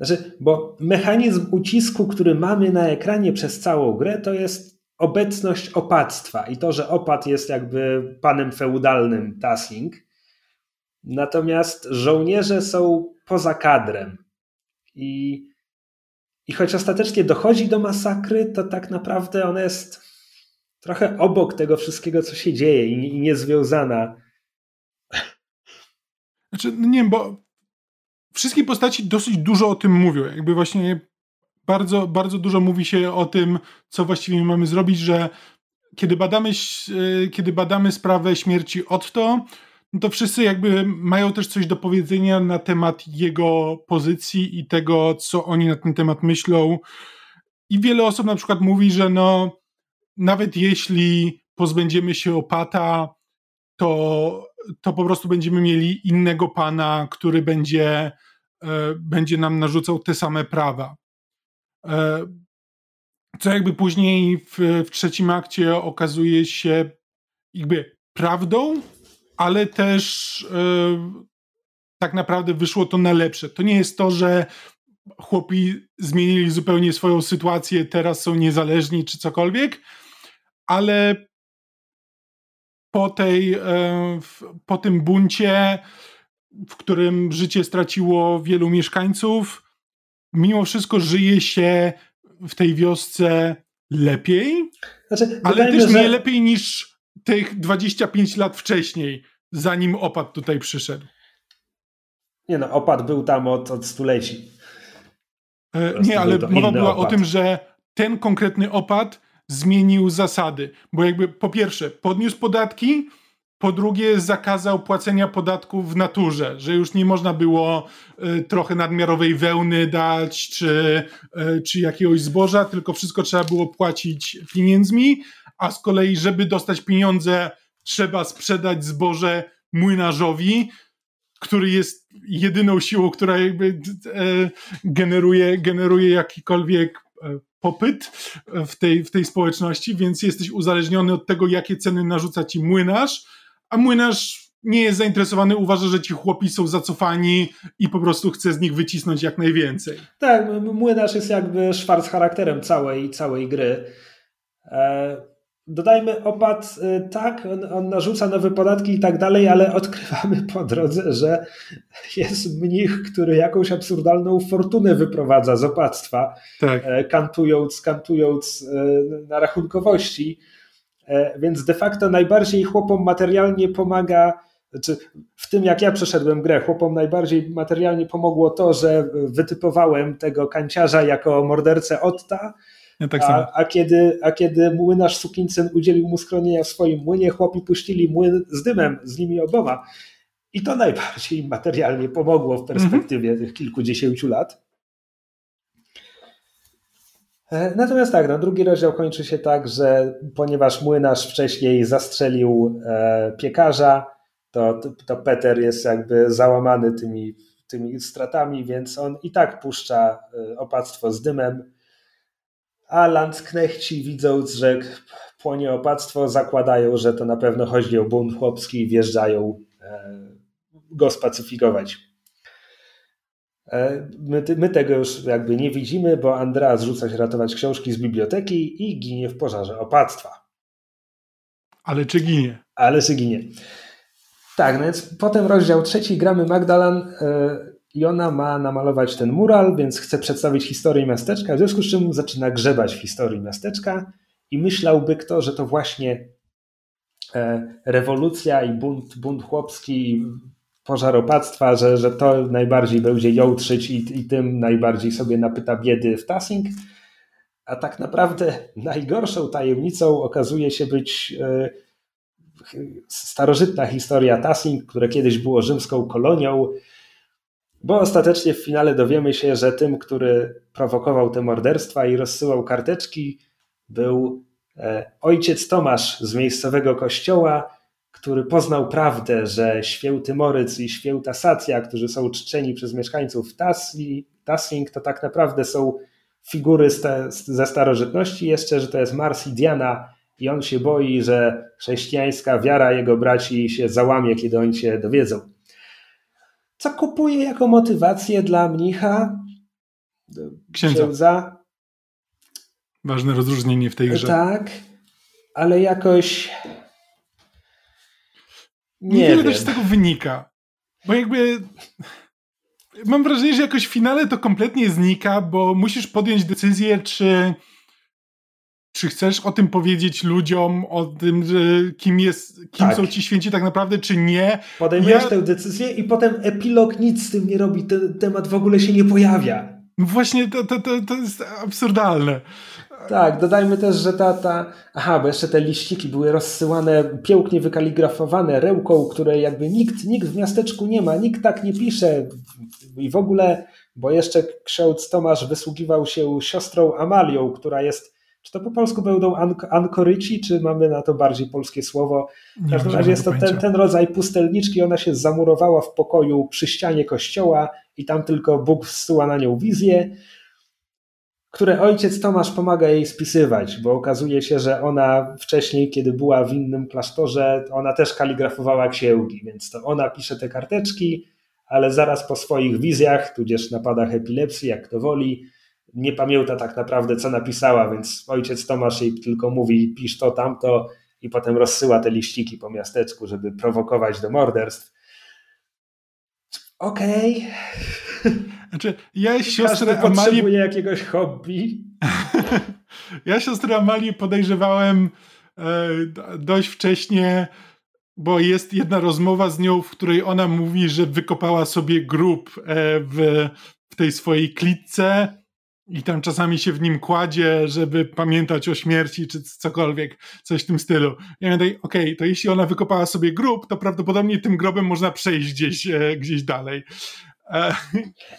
Znaczy, bo mechanizm ucisku, który mamy na ekranie przez całą grę, to jest obecność opactwa i to, że opat jest jakby panem feudalnym Tasling, Natomiast żołnierze są poza kadrem. I, I choć ostatecznie dochodzi do masakry, to tak naprawdę ona jest trochę obok tego wszystkiego, co się dzieje i, i niezwiązana. Znaczy, no nie wiem, bo wszystkie postaci dosyć dużo o tym mówią. Jakby właśnie bardzo, bardzo dużo mówi się o tym, co właściwie mamy zrobić, że kiedy badamy, e, kiedy badamy sprawę śmierci Otto, no to wszyscy jakby mają też coś do powiedzenia na temat jego pozycji i tego, co oni na ten temat myślą. I wiele osób na przykład mówi, że no, nawet jeśli pozbędziemy się opata, to, to po prostu będziemy mieli innego pana, który będzie, będzie nam narzucał te same prawa. E, co jakby później w, w trzecim akcie okazuje się jakby prawdą, ale też yy, tak naprawdę wyszło to na lepsze. To nie jest to, że chłopi zmienili zupełnie swoją sytuację, teraz są niezależni czy cokolwiek, ale po, tej, e, po tym buncie, w którym życie straciło wielu mieszkańców, mimo wszystko żyje się w tej wiosce lepiej, znaczy, ale też nie lepiej niż tych 25 lat wcześniej, zanim opad tutaj przyszedł. Nie no, opad był tam od, od stuleci. E, nie, ale mowa była opad. o tym, że ten konkretny opad zmienił zasady, bo jakby po pierwsze podniósł podatki, po drugie zakazał płacenia podatków w naturze, że już nie można było y, trochę nadmiarowej wełny dać, czy, y, czy jakiegoś zboża, tylko wszystko trzeba było płacić pieniędzmi, a z kolei, żeby dostać pieniądze, trzeba sprzedać zboże młynarzowi, który jest jedyną siłą, która jakby y, generuje, generuje jakikolwiek popyt w tej, w tej społeczności, więc jesteś uzależniony od tego, jakie ceny narzuca ci młynarz, a młynarz nie jest zainteresowany, uważa, że ci chłopi są zacofani i po prostu chce z nich wycisnąć jak najwięcej. Tak, młynarz jest jakby szwarc charakterem całej, całej gry. E, dodajmy opad, y, tak, on, on, narzuca nowe podatki i tak dalej, ale odkrywamy po drodze, że jest mnich, który jakąś absurdalną fortunę wyprowadza z opactwa, tak. E, kantując, kantując e, na rachunkowości. E, więc de facto najbardziej chłopom materialnie pomaga, znaczy w tym jak ja przeszedłem grę, chłopom najbardziej materialnie pomogło to, że wytypowałem tego kanciarza jako mordercę Otta, ja tak a, a, kiedy, a kiedy młynarz Sukincyn udzielił mu schronienia w swoim młynie, chłopi puścili młyn z dymem z nimi oboma. I to najbardziej materialnie pomogło w perspektywie mm -hmm. tych kilkudziesięciu lat. E, natomiast tak, no, drugi rozdział kończy się tak, że ponieważ młynarz wcześniej zastrzelił e, piekarza, to, to Peter jest jakby załamany tymi, tymi stratami, więc on i tak puszcza e, opactwo z dymem, a Landsknechci widząc, że płonie opactwo, zakładają, że to na pewno chodzi o bunt chłopski i wjeżdżają e, go spacyfikować. E, my, my, tego już jakby nie widzimy, bo Andrea zrzuca się ratować książki z biblioteki i ginie w pożarze opactwa. Ale czy ginie? Ale czy ginie. Tak, no więc potem rozdział trzeci gramy Magdalan e, i ona ma namalować ten mural, więc chce przedstawić historię miasteczka, w związku z czym zaczyna grzebać w historii miasteczka i myślałby kto, że to właśnie e, rewolucja i bunt, bunt chłopski pożaropactwa, że, że to najbardziej będzie jątrzyć i, i tym najbardziej sobie napyta biedy w Tassing. A tak naprawdę najgorszą tajemnicą okazuje się być e, starożytna historia Tassing, które kiedyś było rzymską kolonią, bo ostatecznie w finale dowiemy się, że tym, który prowokował te morderstwa i rozsyłał karteczki, był e, ojciec Tomasz z miejscowego kościoła, który poznał prawdę, że święty Moryc i święta Sacja, którzy są czczeni przez mieszkańców Tasli, Tasling, to tak naprawdę są figury ze starożytności, jeszcze, że to jest Mars i Diana i on się boi, że chrześcijańska wiara jego braci się załamie, kiedy oni się dowiedzą. Co kupuje jako motywację dla mnicha, księdza. księdza. Ważne rozróżnienie w tej grze. Tak, ale jakoś Niewiele wiem. też z tego wynika. Bo jakby mam wrażenie, że jakoś w finale to kompletnie znika, bo musisz podjąć decyzję, czy czy chcesz o tym powiedzieć ludziom, o tym, kim, jest, kim tak. są ci święci tak naprawdę, czy nie? Podejmujesz ja... tę decyzję i potem epilog nic z tym nie robi, ten temat w ogóle się nie pojawia. No właśnie, to, to, to, to jest absurdalne. Tak, dodajmy też, że ta, ta. Aha, bo jeszcze te liściki były rozsyłane, pięknie wykaligrafowane rełką, której jakby nikt, nikt w miasteczku nie ma, nikt tak nie pisze. I w ogóle, bo jeszcze ksiądz Tomasz wysługiwał się siostrą Amalią, która jest. Czy to po polsku będą ankoryci, czy mamy na to bardziej polskie słowo? W każdym razie jest to ten, ten rodzaj pustelniczki. Ona się zamurowała w pokoju przy ścianie kościoła i tam tylko Bóg zsyła na nią wizję które ojciec Tomasz pomaga jej spisywać, bo okazuje się, że ona wcześniej, kiedy była w innym klasztorze, ona też kaligrafowała księgi, więc to ona pisze te karteczki, ale zaraz po swoich wizjach, tudzież napadach epilepsji, jak to woli, nie pamięta tak naprawdę, co napisała, więc ojciec Tomasz jej tylko mówi, pisz to, tamto i potem rozsyła te liściki po miasteczku, żeby prowokować do morderstw. Okej. Okay. Znaczy, ja siostrę Amalię... potrzebuje jakiegoś hobby. ja siostrę Amalię podejrzewałem e, dość wcześnie, bo jest jedna rozmowa z nią, w której ona mówi, że wykopała sobie grób e, w, w tej swojej klitce i tam czasami się w nim kładzie, żeby pamiętać o śmierci czy cokolwiek, coś w tym stylu. Ja mówię, okej, okay, to jeśli ona wykopała sobie grób, to prawdopodobnie tym grobem można przejść gdzieś, e, gdzieś dalej. E,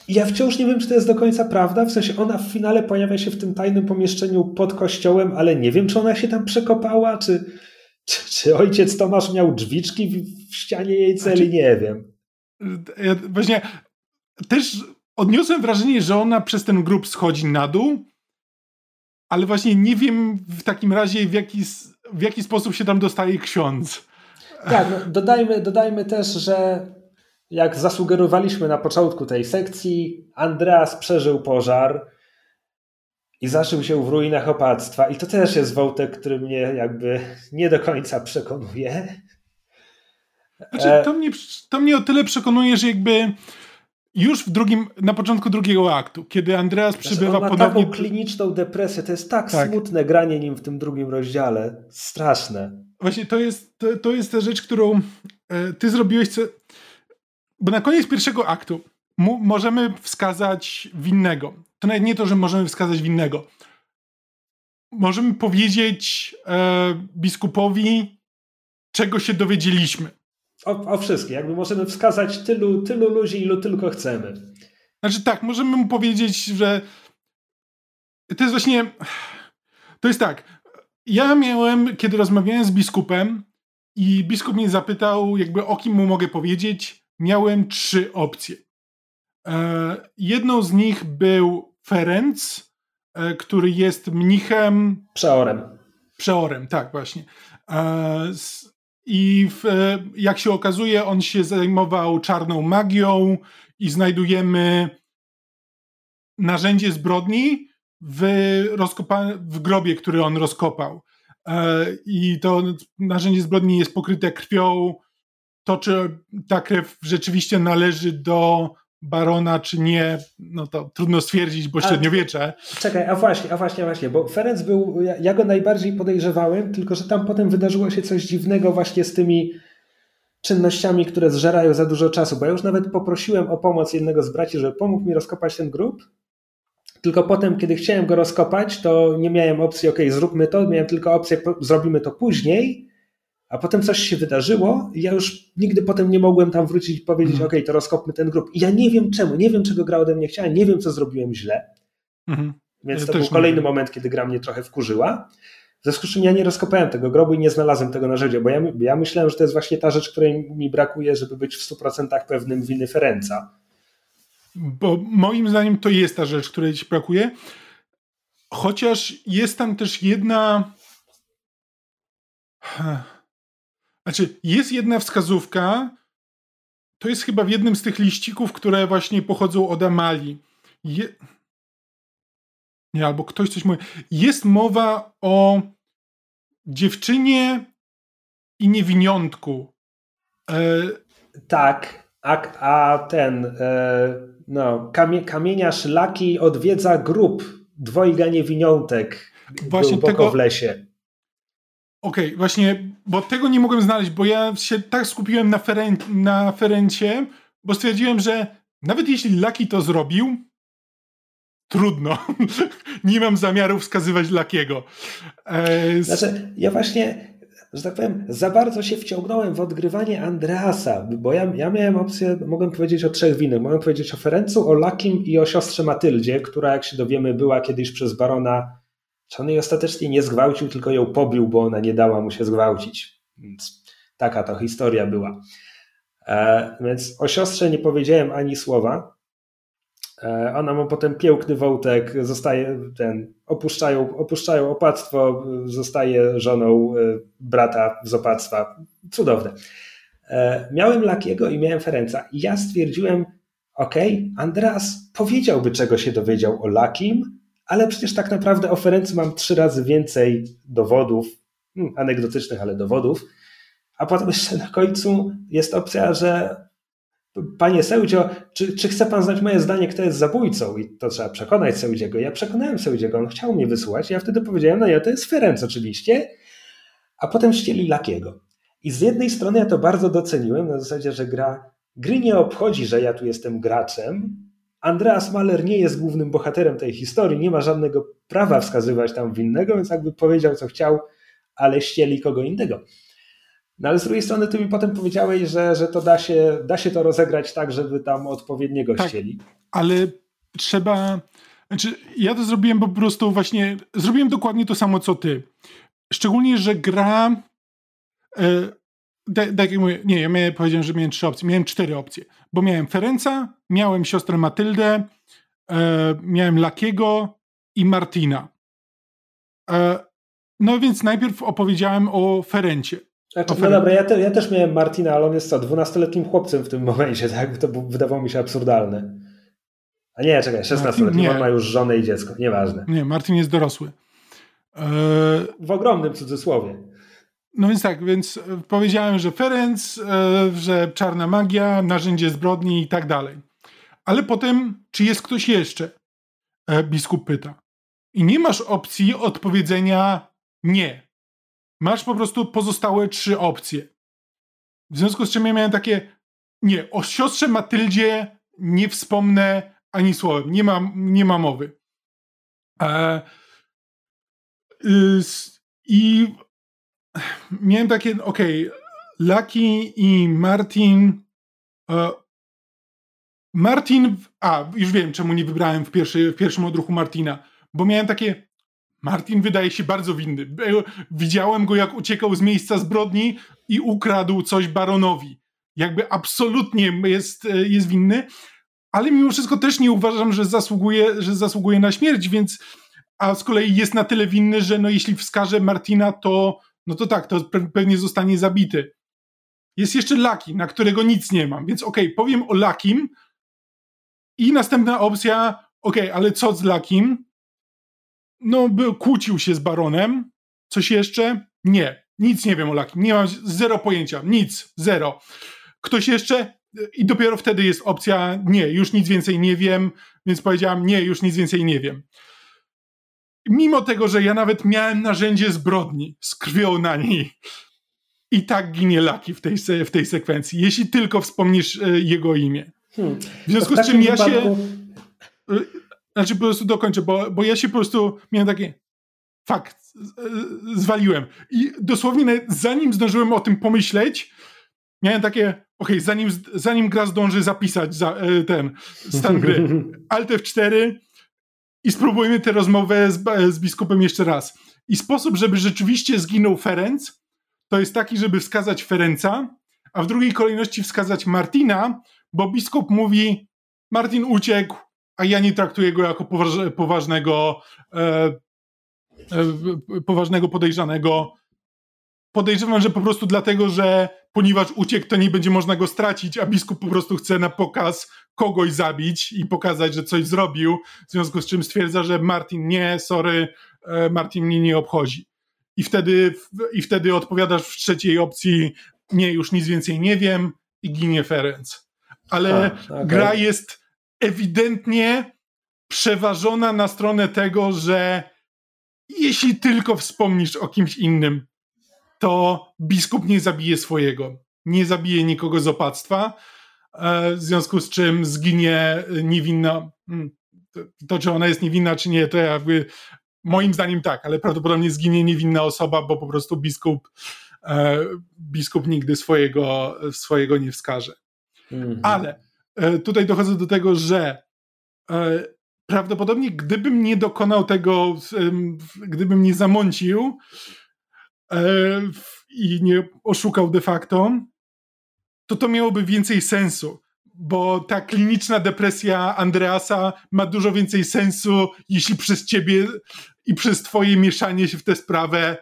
ja wciąż nie wiem, czy to jest do końca prawda. W sensie ona w finale pojawia się w tym tajnym pomieszczeniu pod kościołem, ale nie wiem, czy ona się tam przekopała, czy, czy, czy ojciec Tomasz miał drzwiczki w, w ścianie jej celi, znaczy, nie wiem. Ja właśnie też odniosłem wrażenie, że ona przez ten grób schodzi na dół, ale właśnie nie wiem w takim razie, w jaki, w jaki sposób się tam dostaje ksiądz. Tak, no, dodajmy, dodajmy też, że jak zasugerowaliśmy na początku tej sekcji, Andreas przeżył pożar i zaszył się w ruinach opactwa. I to też jest wątek, który mnie jakby nie do końca przekonuje. Znaczy, to, mnie, to mnie o tyle przekonuje, że jakby już w drugim, na początku drugiego aktu, kiedy Andreas znaczy, przybywa on ma ponownie... taką kliniczną depresję, to jest tak, tak, smutne granie nim w tym drugim rozdziale. Straszne. Właśnie to jest, to, to jest ta rzecz, którą e, ty zrobiłeś, co... bo na koniec pierwszego aktu możemy wskazać winnego. To nawet nie to, że możemy wskazać winnego. Możemy powiedzieć e, biskupowi, czego się dowiedzieliśmy. O, o wszystkie. Jakby możemy wskazać tylu, tylu ludzi, ilu tylko chcemy. Znaczy tak, możemy mu powiedzieć, że to jest właśnie. To jest tak. Ja miałem, kiedy rozmawiałem z biskupem i biskup mnie zapytał, jakby o kim mu mogę powiedzieć, miałem trzy opcje. E, jedną z nich był Ferenc, e, który jest mnichem. Przeorem. Przeorem, tak, właśnie. E, i w, jak się okazuje, on się zajmował czarną magią i znajdujemy narzędzie zbrodni w, w grobie, który on rozkopał. I to narzędzie zbrodni jest pokryte krwią. To, czy ta krew rzeczywiście należy do barona, czy nie, no to trudno stwierdzić, bo średniowiecze. Czekaj, a właśnie, a właśnie, a właśnie, bo Ferenc był, ja, ja, go najbardziej podejrzewałem, tylko że tam potem wydarzyło się coś dziwnego właśnie z tymi czynnościami, które zżerają za dużo czasu, bo ja już nawet poprosiłem o pomoc jednego z braci, żeby pomógł mi rozkopać ten grób, tylko potem, kiedy chciałem go rozkopać, to nie miałem opcji, ok, zróbmy to, miałem tylko opcję, zrobimy to później, a potem coś się wydarzyło i ja już nigdy potem nie mogłem tam wrócić i powiedzieć, mhm. ok, to rozkopmy ten grup. I ja nie wiem czemu, nie wiem czego gra ode mnie chciała, nie wiem co zrobiłem źle. Mhm. Więc ja to był kolejny moment, kiedy gra mnie trochę wkurzyła. W związku z czym ja nie rozkopałem tego grobu i nie znalazłem tego narzędzia, bo ja, ja myślałem, że to jest właśnie ta rzecz, której mi brakuje, żeby być w 100% pewnym winy Ferenca. Bo moim zdaniem to jest ta rzecz, której ci brakuje. Chociaż jest tam też jedna. Znaczy, jest jedna wskazówka, to jest chyba w jednym z tych liścików, które właśnie pochodzą od Amali. Je... Nie, albo ktoś coś mówi. Jest mowa o dziewczynie i niewiniątku. E... Tak, a, a ten, e, no, kamie, kamienia szlaki odwiedza grup dwojga niewiniątek Właśnie tego, w lesie. Okej, okay, właśnie, bo tego nie mogłem znaleźć, bo ja się tak skupiłem na, feren na Ferencie, bo stwierdziłem, że nawet jeśli Laki to zrobił, trudno. nie mam zamiaru wskazywać Lakiego. E, znaczy, ja właśnie, że tak powiem, za bardzo się wciągnąłem w odgrywanie Andreasa, bo ja, ja miałem opcję, mogłem powiedzieć o trzech winach. Mogłem powiedzieć o Ferencu, o Lakim i o siostrze Matyldzie, która, jak się dowiemy, była kiedyś przez barona czy on jej ostatecznie nie zgwałcił, tylko ją pobił, bo ona nie dała mu się zgwałcić. Więc taka to historia była. E, więc o siostrze nie powiedziałem ani słowa. E, ona ma potem piękny wątek, zostaje ten, opuszczają, opuszczają opactwo, zostaje żoną e, brata z opactwa. Cudowne. E, miałem Lakiego i miałem Ferenca. I ja stwierdziłem, ok, Andreas powiedziałby, czego się dowiedział o Lakim, ale przecież tak naprawdę o mam trzy razy więcej dowodów, hmm, anegdotycznych, ale dowodów. A potem jeszcze na końcu jest opcja, że Panie Seudzio, czy, czy chce pan znać moje zdanie, kto jest zabójcą? I to trzeba przekonać Seudziego. Ja przekonałem Seudziego, on chciał mnie wysłuchać. Ja wtedy powiedziałem, no ja to jest Ferenc oczywiście. A potem ścieli Lakiego. I z jednej strony ja to bardzo doceniłem, na zasadzie, że gra, gry nie obchodzi, że ja tu jestem graczem. Andreas Mahler nie jest głównym bohaterem tej historii, nie ma żadnego prawa wskazywać tam winnego, więc jakby powiedział, co chciał, ale ścieli kogo innego. No ale z drugiej strony ty mi potem powiedziałeś, że, że to da się, da się to rozegrać tak, żeby tam odpowiedniego tak, ścieli. Ale trzeba. Znaczy, ja to zrobiłem po prostu właśnie. Zrobiłem dokładnie to samo co ty. Szczególnie, że gra. E, tak jak mówię, nie, ja miałem, powiedziałem, że miałem trzy opcje. Miałem cztery opcje, bo miałem Ferenca, miałem siostrę Matyldę, e, miałem Lakiego i Martina. E, no więc najpierw opowiedziałem o Ferencie. Znaczy, no dobra, ja, te, ja, też miałem Martina, ale on jest co, 12-letnim chłopcem w tym momencie, tak? To wydawało mi się absurdalne. A nie, czekaj, 16-letni, on ma już żonę i dziecko, nieważne. Nie, Martin jest dorosły. Eee... W ogromnym cudzysłowie. No więc tak, więc e, powiedziałem, że Ferenc, e, że czarna magia, narzędzie zbrodni i tak dalej. Ale potem, czy jest ktoś jeszcze? E, biskup pyta. I nie masz opcji odpowiedzenia nie masz po prostu pozostałe trzy opcje. W związku z czym ja miałem takie, nie, o siostrze Matyldzie nie wspomnę ani słowem, nie ma, nie ma mowy. E, y, I miałem takie, okej, okay, Lucky i Martin. E, Martin, a już wiem, czemu nie wybrałem w, pierwszy, w pierwszym odruchu Martina, bo miałem takie, Martin wydaje się bardzo winny. Widziałem go, jak uciekał z miejsca zbrodni i ukradł coś baronowi. Jakby absolutnie jest, e, jest winny, ale mimo wszystko też nie uważam, że zasługuje, że zasługuje na śmierć, więc a z kolei jest na tyle winny, że no jeśli wskaże Martina, to no to tak, to pewnie zostanie zabity. Jest jeszcze Laki, na którego nic nie mam, więc okej, okay, powiem o Lakim i następna opcja, okej, okay, ale co z Lakim? no, był, kłócił się z baronem. Coś jeszcze? Nie. Nic nie wiem o Lakim. Nie mam zero pojęcia. Nic. Zero. Ktoś jeszcze? I dopiero wtedy jest opcja nie, już nic więcej nie wiem, więc powiedziałam nie, już nic więcej nie wiem. Mimo tego, że ja nawet miałem narzędzie zbrodni z krwią na niej, i tak ginie Laki w tej, w tej sekwencji, jeśli tylko wspomnisz e, jego imię. Hmm. W związku z czym ja wypadku... się znaczy po prostu dokończę, bo, bo ja się po prostu miałem takie fakt, zwaliłem. I dosłownie zanim zdążyłem o tym pomyśleć, miałem takie, okej, okay, zanim, zanim gra zdąży zapisać za, e, ten stan gry, Alt F4 i spróbujmy tę rozmowę z, z biskupem jeszcze raz. I sposób, żeby rzeczywiście zginął Ferenc, to jest taki, żeby wskazać Ferenca, a w drugiej kolejności wskazać Martina, bo biskup mówi, Martin uciekł, a ja nie traktuję go jako poważnego, e, e, poważnego podejrzanego. Podejrzewam, że po prostu dlatego, że ponieważ uciekł, to nie będzie można go stracić, a biskup po prostu chce na pokaz kogoś zabić i pokazać, że coś zrobił, w związku z czym stwierdza, że Martin nie, sorry, e, Martin mnie nie obchodzi. I wtedy, I wtedy odpowiadasz w trzeciej opcji, nie, już nic więcej nie wiem i ginie Ferenc. Ale a, okay. gra jest ewidentnie przeważona na stronę tego, że jeśli tylko wspomnisz o kimś innym, to biskup nie zabije swojego. Nie zabije nikogo z opactwa, e, w związku z czym zginie niewinna. Hmm, to, czy ona jest niewinna, czy nie, to jakby moim zdaniem tak, ale prawdopodobnie zginie niewinna osoba, bo po prostu biskup, e, biskup nigdy swojego, swojego nie wskaże. Mhm. Ale E, tutaj dochodzę do tego, że prawdopodobnie gdybym nie dokonał tego, gdybym nie zamącił i nie oszukał de facto, to to miałoby więcej sensu, bo ta kliniczna depresja Andreasa ma dużo więcej sensu, jeśli przez ciebie i przez twoje mieszanie się w tę sprawę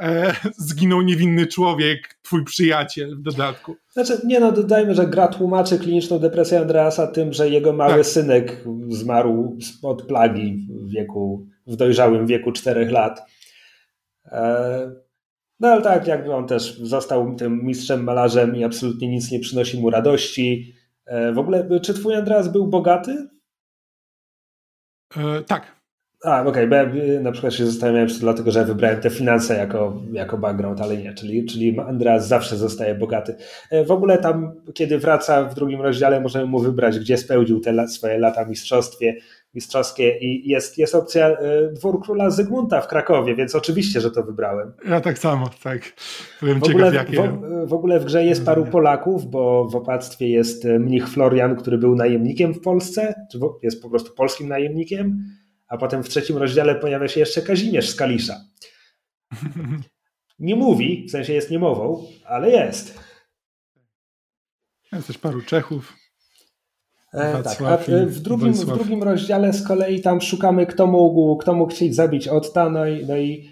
e, zginął niewinny człowiek, twój przyjaciel w dodatku. Znaczy, nie no, dodajmy, że gra tłumaczy kliniczną depresję Andreasa tym, że jego mały tak. synek zmarł od plagi w wieku, w dojrzałym wieku czterech lat. E, no ale tak, jakby on też został tym mistrzem malarzem i absolutnie nic nie przynosi mu radości. E, w ogóle, czy twój Andreas był bogaty? E, tak. A, okej, okay, bo ja na przykład się zastanawiałem, czy to dlatego, że wybrałem te finanse jako, jako background, ale nie, czyli, czyli Andreas zawsze zostaje bogaty. E, w ogóle tam, kiedy wraca w drugim rozdziale, możemy mu wybrać, gdzie spełdził te swoje lata mistrzostwie, mistrzowskie i jest, jest opcja e, dwór króla Zygmunta w Krakowie, więc oczywiście, że to wybrałem. Ja tak samo, tak. Byłem w ogóle, ciekaw, jakie... w, w ogóle w grze jest paru Polaków, bo w opactwie jest mnich Florian, który był najemnikiem w Polsce, czy jest po prostu polskim najemnikiem, a potem w trzecim rozdziale pojawia się jeszcze Kazimierz z Kalisza. Nie mówi, w sensie jest niemową, ale jest. Jest też paru Czechów. E, tak, a w drugim, w drugim rozdziale z kolei tam szukamy, kto mógł, kto mógł chcieć zabić Otta, no i, no i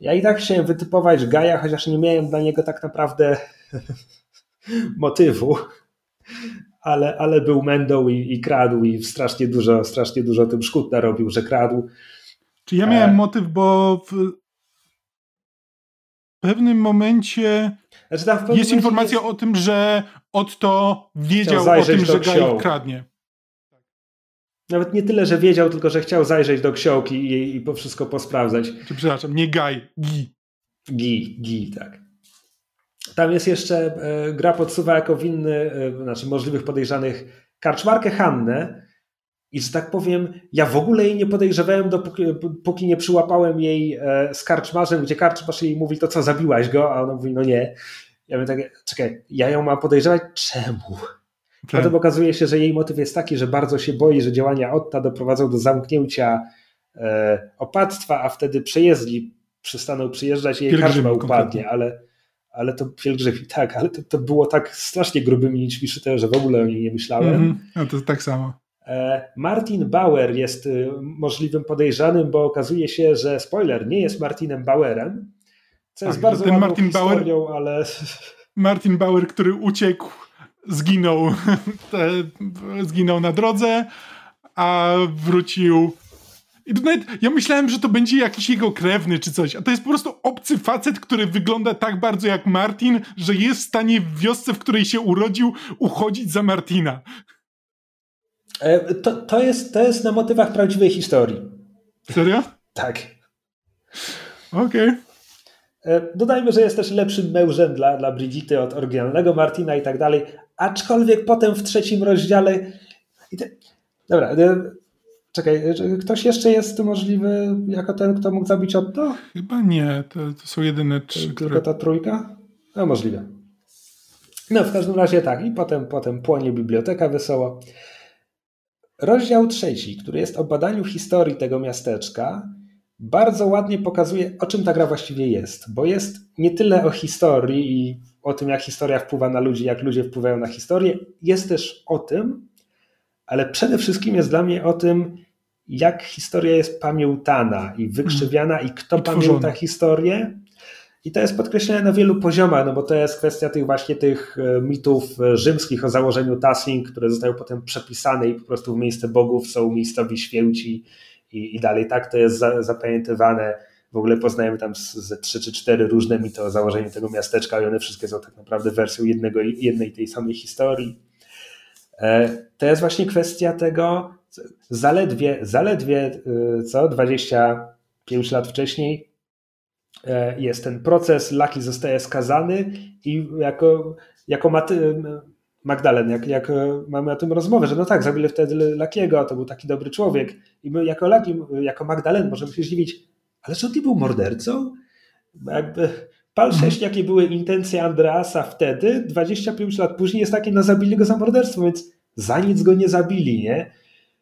ja i tak chciałem wytypować Gaja, chociaż nie miałem dla niego tak naprawdę motywu, ale, ale był mędą i, i, kradł i strasznie dużo, strasznie dużo tym szkód narobił, że kradł. Czy ja miałem e... motyw, bo w pewnym momencie znaczy w pewnym jest informacja jest... o tym, że Otto wiedział o tym, że Gaj kradnie. Nawet nie tyle, że wiedział, tylko że chciał zajrzeć do książki i, i po wszystko posprawdzać. Przepraszam, nie Gaj, Gi. Gi, Gi, tak. Tam jest jeszcze, e, gra podsuwa jako winny, e, znaczy możliwych podejrzanych, karczmarkę Hannę i że tak powiem, ja w ogóle jej nie podejrzewałem, dopóki póki nie przyłapałem jej e, z karczmarzem, gdzie karczmarz jej mówi to co, zabiłaś go? A ona mówi, no nie. Ja mówię tak, czekaj, ja ją mam podejrzewać? Czemu? Tak. Potem okazuje się, że jej motyw jest taki, że bardzo się boi, że działania Otta doprowadzą do zamknięcia e, opactwa, a wtedy przejezdni przestaną przyjeżdżać i jej karczma upadnie, ale ale to pielgrzymi, tak, ale to, to było tak strasznie grubymi nićmi szyte, że w ogóle o niej nie myślałem. Mm -hmm. No to tak samo. E, Martin Bauer jest y, możliwym podejrzanym, bo okazuje się, że spoiler, nie jest Martinem Bauerem, co jest tak, bardzo ten Martin Bauer, ale... Martin Bauer, który uciekł, zginął, te, zginął na drodze, a wrócił i nawet ja myślałem, że to będzie jakiś jego krewny czy coś, a to jest po prostu obcy facet, który wygląda tak bardzo jak Martin, że jest w stanie w wiosce, w której się urodził, uchodzić za Martina. E, to, to, jest, to jest na motywach prawdziwej historii. Serio? tak. Okej. Okay. E, dodajmy, że jest też lepszym mężem dla, dla Brigitty od oryginalnego Martina i tak dalej, aczkolwiek potem w trzecim rozdziale... Dobra, e, Czekaj, ktoś jeszcze jest możliwy jako ten, kto mógł zabić Otto? Chyba nie, to, to są jedyne trzy. Tylko które... ta trójka? No możliwe. No w każdym razie tak, i potem, potem płonie biblioteka wesoło. Rozdział trzeci, który jest o badaniu historii tego miasteczka, bardzo ładnie pokazuje, o czym ta gra właściwie jest, bo jest nie tyle o historii i o tym, jak historia wpływa na ludzi, jak ludzie wpływają na historię, jest też o tym, ale przede wszystkim jest dla mnie o tym, jak historia jest pamiętana i wykrzywiana i kto I pamięta historię. I to jest podkreślone na wielu poziomach, no bo to jest kwestia tych właśnie tych e, mitów e, rzymskich o założeniu Tassing, które zostały potem przepisane i po prostu w miejsce bogów są miejscowi święci i, i dalej. Tak to jest za, zapamiętywane. W ogóle poznajemy tam ze trzy czy cztery różne mity o założeniu tego miasteczka i one wszystkie są tak naprawdę wersją jednego, jednej tej samej historii. E, to jest właśnie kwestia tego, zaledwie, zaledwie y, co 25 lat wcześniej e, jest ten proces, Laki zostaje skazany i jako, jako Maty, Magdalen, jak, jak mamy o tym rozmowę, że no tak, zabili wtedy Lakiego, to był taki dobry człowiek i my jako Laki, jako Magdalen możemy się zdziwić, ale czy on nie był mordercą? Jakby pal 6, mhm. jakie były intencje Andreasa wtedy, 25 lat później jest takie, no zabili go za morderstwo, więc za nic go nie zabili, nie?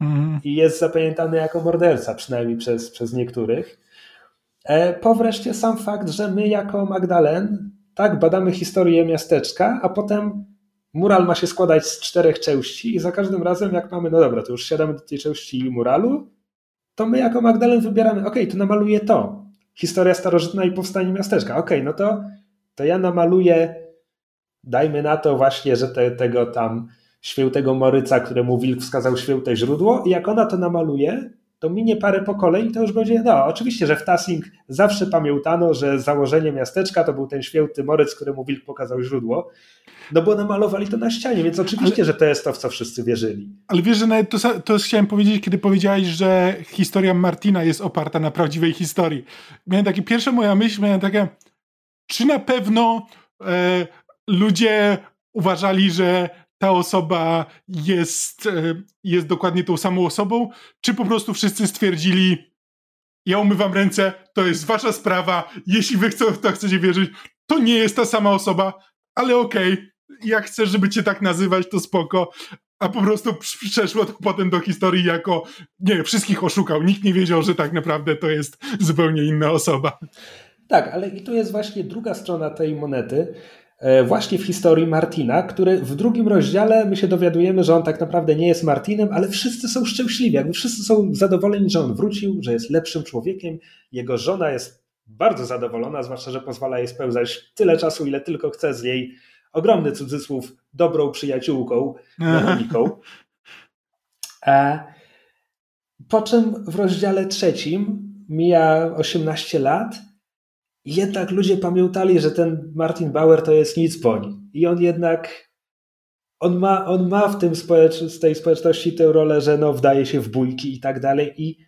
Mhm. I jest zapamiętany jako morderca, przynajmniej przez, przez niektórych. E, po wreszcie sam fakt, że my jako Magdalen tak badamy historię miasteczka, a potem mural ma się składać z czterech części i za każdym razem jak mamy, no dobra, to już siadamy do tej części muralu, to my jako Magdalen wybieramy, ok, tu namaluję to. Historia starożytna i powstanie miasteczka. Ok, no to, to ja namaluję, dajmy na to właśnie, że te, tego tam świętego Moryca, któremu wilk wskazał święte źródło i jak ona to namaluje, to minie parę pokoleń i to już będzie, no oczywiście, że w Tassing zawsze pamiętano, że założenie miasteczka to był ten święty Moryc, któremu wilk pokazał źródło, no bo namalowali to na ścianie, więc oczywiście, ale, że to jest to, w co wszyscy wierzyli. Ale wiesz, że nawet to, to chciałem powiedzieć, kiedy powiedziałeś, że historia Martina jest oparta na prawdziwej historii. Miałem takie, pierwsza moja myśl, miałem takie, czy na pewno e, ludzie uważali, że ta osoba jest, e, jest dokładnie tą samą osobą, czy po prostu wszyscy stwierdzili, ja umywam ręce, to jest wasza sprawa, jeśli wy chcą, to chcecie wierzyć, to nie jest ta sama osoba, ale okej, okay, jak chcesz, żeby cię tak nazywać, to spoko, a po prostu przeszło to potem do historii jako, nie, wszystkich oszukał, nikt nie wiedział, że tak naprawdę to jest zupełnie inna osoba. Tak, ale i tu jest właśnie druga strona tej monety, właśnie w historii Martina, który w drugim rozdziale my się dowiadujemy, że on tak naprawdę nie jest Martinem, ale wszyscy są szczęśliwi, jakby wszyscy są zadowoleni, że on wrócił, że jest lepszym człowiekiem. Jego żona jest bardzo zadowolona, zwłaszcza, że pozwala jej spełzać tyle czasu, ile tylko chce z niej. Ogromny cudzysłów, dobrą przyjaciółką, Weroniką. E, po czym w rozdziale trzecim mija 18 lat jednak ludzie pamiętali, że ten Martin Bauer to jest nic poń. I on jednak, on ma, on ma w tym społecz, tej społeczności tę rolę, że no wdaje się w bójki i tak dalej. I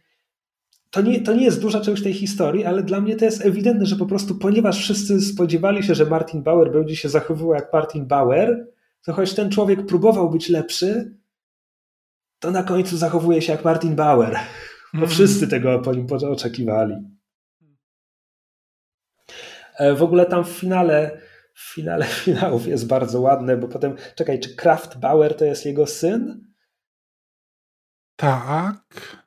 to nie, to nie jest duża część tej historii, ale dla mnie to jest ewidentne, że po prostu ponieważ wszyscy spodziewali się, że Martin Bauer będzie się zachowywał jak Martin Bauer, to choć ten człowiek próbował być lepszy, to na końcu zachowuje się jak Martin Bauer. Bo mm. wszyscy tego po nim oczekiwali. E, w ogóle tam w finale, w finale finałów jest bardzo ładne, bo potem, czekaj, czy Kraft Bauer to jest jego syn? Tak.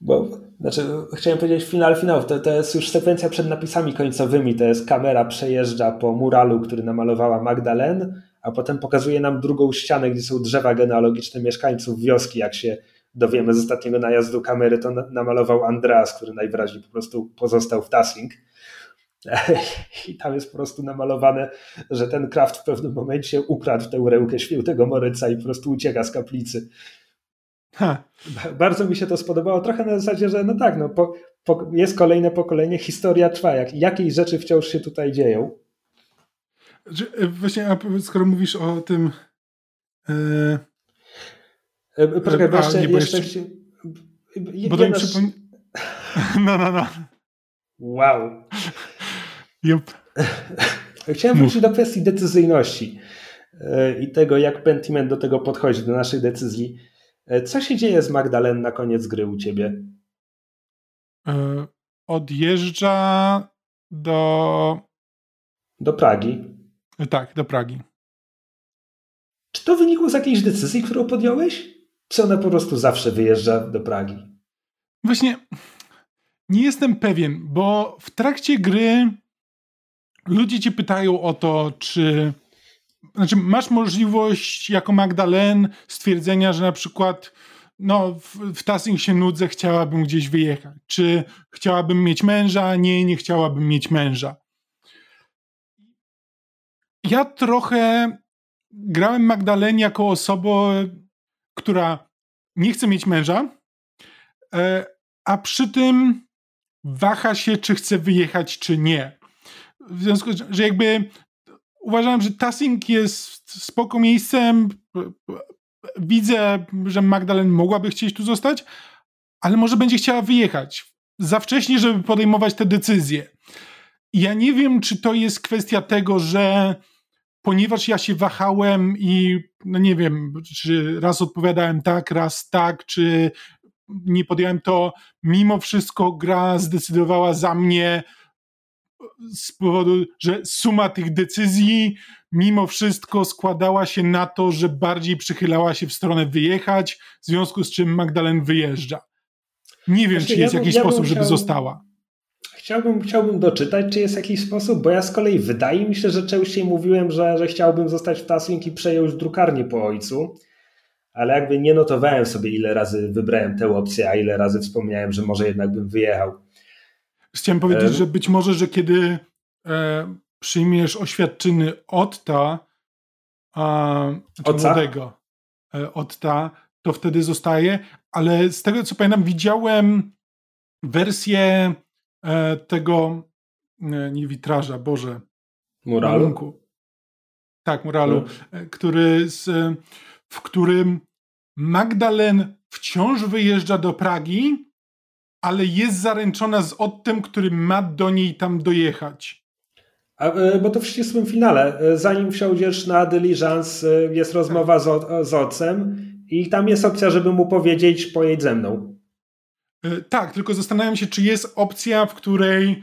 Bo, znaczy, chciałem powiedzieć finał finałów, to, to jest już sekwencja przed napisami końcowymi, to jest kamera przejeżdża po muralu, który namalowała Magdalen, a potem pokazuje nam drugą ścianę, gdzie są drzewa genealogiczne mieszkańców wioski, jak się dowiemy z ostatniego najazdu kamery, to namalował Andreas, który najwyraźniej po prostu pozostał w Tassing. I tam jest po prostu namalowane, że ten Kraft w pewnym momencie ukradł tę rękę świętego Moryca i po prostu ucieka z kaplicy. Ha. Bardzo mi się to spodobało. Trochę na zasadzie, że no tak, no, po, po, jest kolejne pokolenie, historia trwa. Jak, jakiej rzeczy wciąż się tutaj dzieją? E, właśnie, a skoro mówisz o tym. Yy... Poczekaj, bo jeszcze. nie, bo jeszcze, jeszcze... Bo to mi przypomina. No, no, no. Wow. Yep. Chciałem wrócić do kwestii decyzyjności e, i tego, jak Pentiment do tego podchodzi, do naszej decyzji. E, co się dzieje z Magdalen na koniec gry u ciebie? E, odjeżdża do. Do Pragi. Tak, do Pragi. Czy to wynikło z jakiejś decyzji, którą podjąłeś? Czy ona po prostu zawsze wyjeżdża do Pragi? Właśnie nie jestem pewien, bo w trakcie gry ludzie cię pytają o to, czy znaczy masz możliwość jako Magdalen stwierdzenia, że na przykład no, w, w się nudzę, chciałabym gdzieś wyjechać. Czy chciałabym mieć męża? Nie, nie chciałabym mieć męża. Ja trochę grałem Magdalenie jako osobę, która nie chce mieć męża, e, a przy tym waha się, czy chce wyjechać, czy nie. W związku z że jakby uważałem, że Tassing jest spoko miejscem. Widzę, że Magdalen mogłaby chcieć tu zostać, ale może będzie chciała wyjechać. Za wcześnie, żeby podejmować te decyzje. Ja nie wiem, czy to jest kwestia tego, że ponieważ ja się wahałem i no nie wiem, czy raz odpowiadałem tak, raz tak, czy nie podjąłem to, mimo wszystko gra zdecydowała za mnie z powodu, że suma tych decyzji mimo wszystko składała się na to, że bardziej przychylała się w stronę wyjechać, w związku z czym Magdalen wyjeżdża. Nie wiem, Właśnie, czy jest ja jakiś ja sposób, chciał, żeby została. chciałbym, chciałbym doczytać, czy jest jakiś sposób, bo ja z kolei wydaje mi się, że częściej mówiłem, że, że chciałbym zostać w Tasling i przejąć drukarnię po ojcu, ale jakby nie notowałem sobie, ile razy wybrałem tę opcję, a ile razy wspomniałem, że może jednak bym wyjechał. Chciałem powiedzieć, że być może, że kiedy e, przyjmiesz oświadczyny Otta, a, znaczy młodego e, Otta, to wtedy zostaje, ale z tego co pamiętam, widziałem wersję e, tego e, nie witraża, Boże. Muralu? Malunku. Tak, muralu, no. który z, w którym Magdalen wciąż wyjeżdża do Pragi, ale jest zaręczona z Ottem, który ma do niej tam dojechać. A, bo to w ścisłym finale. Zanim wsiądziesz na Diligence, jest rozmowa z, z Otcem i tam jest opcja, żeby mu powiedzieć pojedź ze mną. E, tak, tylko zastanawiam się, czy jest opcja, w której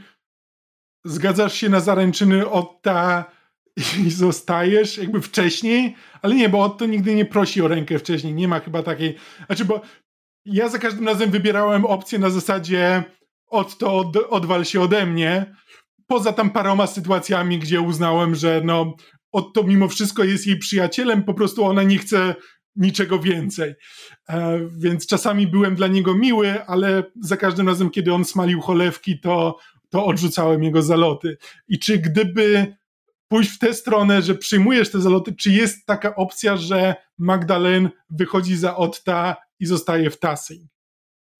zgadzasz się na zaręczyny Otta i zostajesz jakby wcześniej, ale nie, bo Otto nigdy nie prosi o rękę wcześniej, nie ma chyba takiej, znaczy bo ja za każdym razem wybierałem opcję na zasadzie Otto od, odwal się ode mnie, poza tam paroma sytuacjami, gdzie uznałem, że no Otto mimo wszystko jest jej przyjacielem, po prostu ona nie chce niczego więcej. E, więc czasami byłem dla niego miły, ale za każdym razem, kiedy on smalił cholewki, to, to odrzucałem jego zaloty. I czy gdyby pójść w tę stronę, że przyjmujesz te zaloty, czy jest taka opcja, że Magdalen wychodzi za Otta i zostaje w Tasy?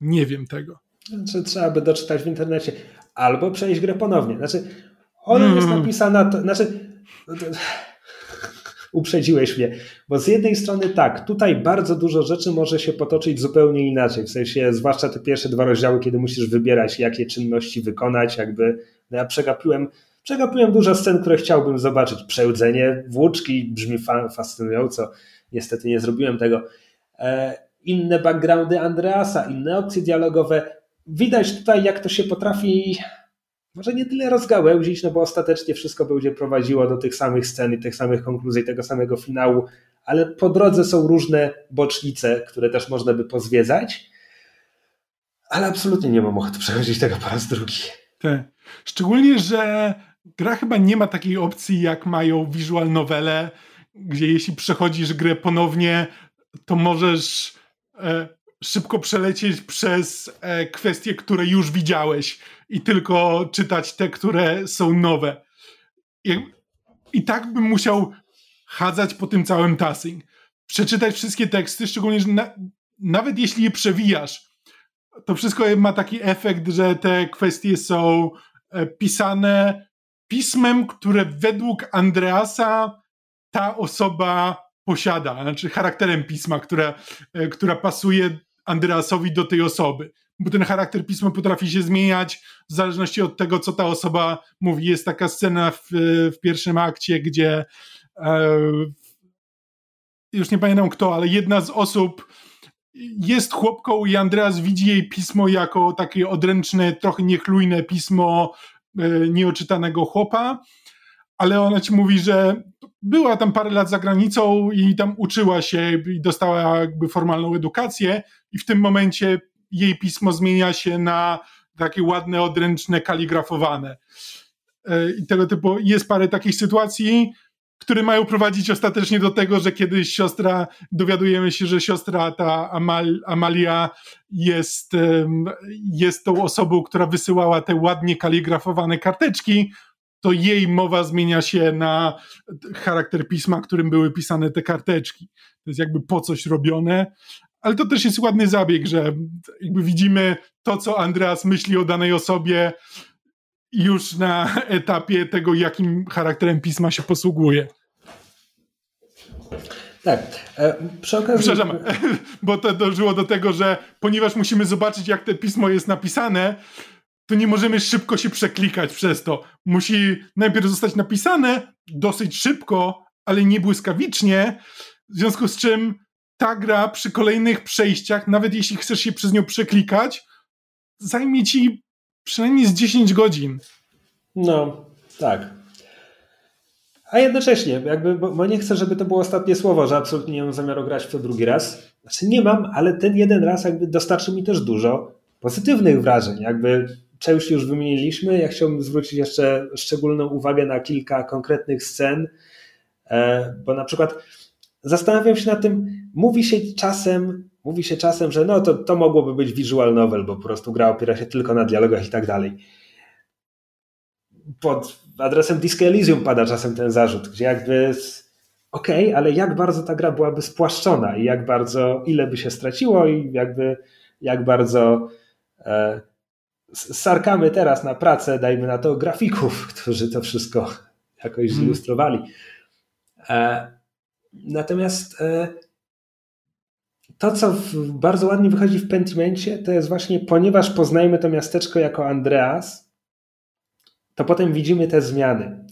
Nie wiem tego. Znaczy, trzeba by doczytać w internecie. Albo przejść grę ponownie. Znaczy, ona mm. jest napisana, to, znaczy, uprzedziłeś mnie, bo z jednej strony tak, tutaj bardzo dużo rzeczy może się potoczyć zupełnie inaczej, w sensie zwłaszcza te pierwsze dwa rozdziały, kiedy musisz wybierać, jakie czynności wykonać, jakby no ja przegapiłem, przegapiłem dużo scen, które chciałbym zobaczyć. Przełdzenie włóczki brzmi fascynująco, niestety nie zrobiłem tego. E, inne backgroundy Andreasa, inne opcje dialogowe. Widać tutaj, jak to się potrafi może nie tyle rozgałęzić, no bo ostatecznie wszystko będzie prowadziło do tych samych scen i tych samych konkluzji, tego samego finału, ale po drodze są różne bocznice, które też można by pozwiedzać, ale absolutnie nie mam ochoty przechodzić tego po raz drugi. Tak. Szczególnie, że gra chyba nie ma takiej opcji, jak mają visual novele, gdzie jeśli przechodzisz grę ponownie, to możesz szybko przelecieć przez e, kwestie, które już widziałeś i tylko czytać te, które są nowe. I, tak bym musiał chadzać po tym całym tasing. Przeczytać wszystkie teksty, szczególnie, że na, nawet jeśli je przewijasz, to wszystko ma taki efekt, że te kwestie są e, pisane pismem, które według Andreasa ta osoba posiada, znaczy charakterem pisma, które, e, która pasuje Andreasowi do tej osoby bo ten charakter pisma potrafi się zmieniać w zależności od tego, co ta osoba mówi. Jest taka scena w, w pierwszym akcie, gdzie e, już nie pamiętam kto, ale jedna z osób jest chłopką i Andreas widzi jej pismo jako takie odręczne, trochę niechlujne pismo e, nieoczytanego chłopa, ale ona ci mówi, że była tam parę lat za granicą i tam uczyła się i dostała jakby formalną edukację i w tym momencie jej pismo zmienia się na takie ładne, odręczne, kaligrafowane. E, I tego typu jest parę takich sytuacji, które mają prowadzić ostatecznie do tego, że kiedyś siostra, dowiadujemy się, że siostra ta Amal, Amalia jest, jest tą osobą, która wysyłała te ładnie kaligrafowane karteczki, to jej mowa zmienia się na charakter pisma, którym były pisane te karteczki. To jest jakby po coś robione, ale to też jest ładny zabieg, że jakby widzimy to, co Andreas myśli o danej osobie już na etapie tego, jakim charakterem pisma się posługuje. Tak. E, przy okazji... Przepraszam, bo to dążyło do tego, że ponieważ musimy zobaczyć, jak to pismo jest napisane, to nie możemy szybko się przeklikać przez to. Musi najpierw zostać napisane dosyć szybko, ale nie błyskawicznie, w związku z czym ta gra przy kolejnych przejściach, nawet jeśli chcesz się przez nią przeklikać, zajmie ci przynajmniej z 10 godzin. No, tak. A jednocześnie, jakby, bo, bo, nie chcę, żeby to było ostatnie słowo, że absolutnie nie mam zamiaru grać w to drugi raz. Znaczy nie mam, ale ten jeden raz jakby dostarczy mi też dużo pozytywnych wrażeń. Jakby część już wymieniliśmy. Ja chciałbym zwrócić jeszcze szczególną uwagę na kilka konkretnych scen, e, bo na przykład zastanawiam się nad tym, mówi się czasem, mówi się czasem, że no to, to mogłoby być visual novel, bo po prostu gra opiera się tylko na dialogach i tak dalej. Pod adresem Disco Elysium pada czasem ten zarzut, gdzie jakby okej, okay, ale jak bardzo ta gra byłaby spłaszczona i jak bardzo, ile by się straciło i jakby jak bardzo e, sarkamy teraz na pracę, dajmy na to grafików, którzy to wszystko jakoś mhm. zilustrowali. E, natomiast e, to, co bardzo ładnie wychodzi w Pentimencie, to jest właśnie, ponieważ poznajemy to miasteczko jako Andreas, to potem widzimy te zmiany.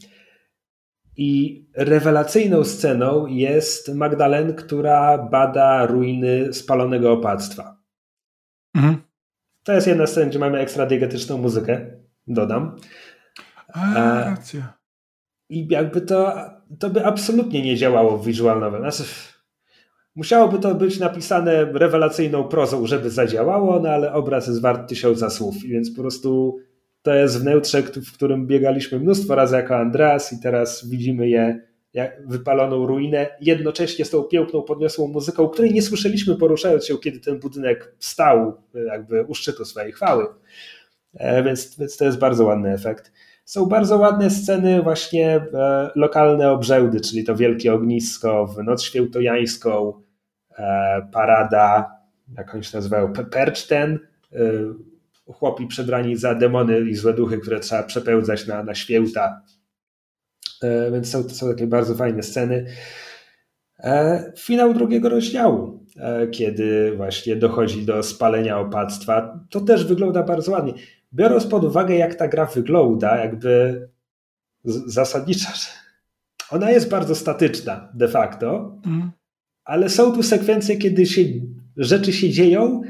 I rewelacyjną sceną jest Magdalen, która bada ruiny spalonego opactwa. Mhm. To jest jedna scena, gdzie mamy ekstra diegetyczną muzykę, dodam. A, e, racja. I jakby to, to by absolutnie nie działało w visual novel. Znaczy, musiałoby to być napisane rewelacyjną prozą, żeby zadziałało, no ale obraz jest wart tysiąca słów, więc po prostu to jest w neutrze, w którym biegaliśmy mnóstwo razy jako Andreas i teraz widzimy je wypaloną ruinę, jednocześnie z tą piękną, podniosłą muzyką, której nie słyszeliśmy poruszając się, kiedy ten budynek stał jakby u szczytu swojej chwały. E, więc, więc to jest bardzo ładny efekt. Są bardzo ładne sceny właśnie e, lokalne obrzędy, czyli to wielkie ognisko w noc świętojańską, e, parada, jak oni się nazywają, percz ten, chłopi przebrani za demony i złe duchy, które trzeba przepełzać na, na święta E, więc są, to są takie bardzo fajne sceny. E, finał drugiego rozdziału, e, kiedy właśnie dochodzi do spalenia opactwa, to też wygląda bardzo ładnie. Biorąc pod uwagę, jak ta gra wygląda, jakby zasadnicza, ona jest bardzo statyczna de facto, mm. ale są tu sekwencje, kiedy się, rzeczy się dzieją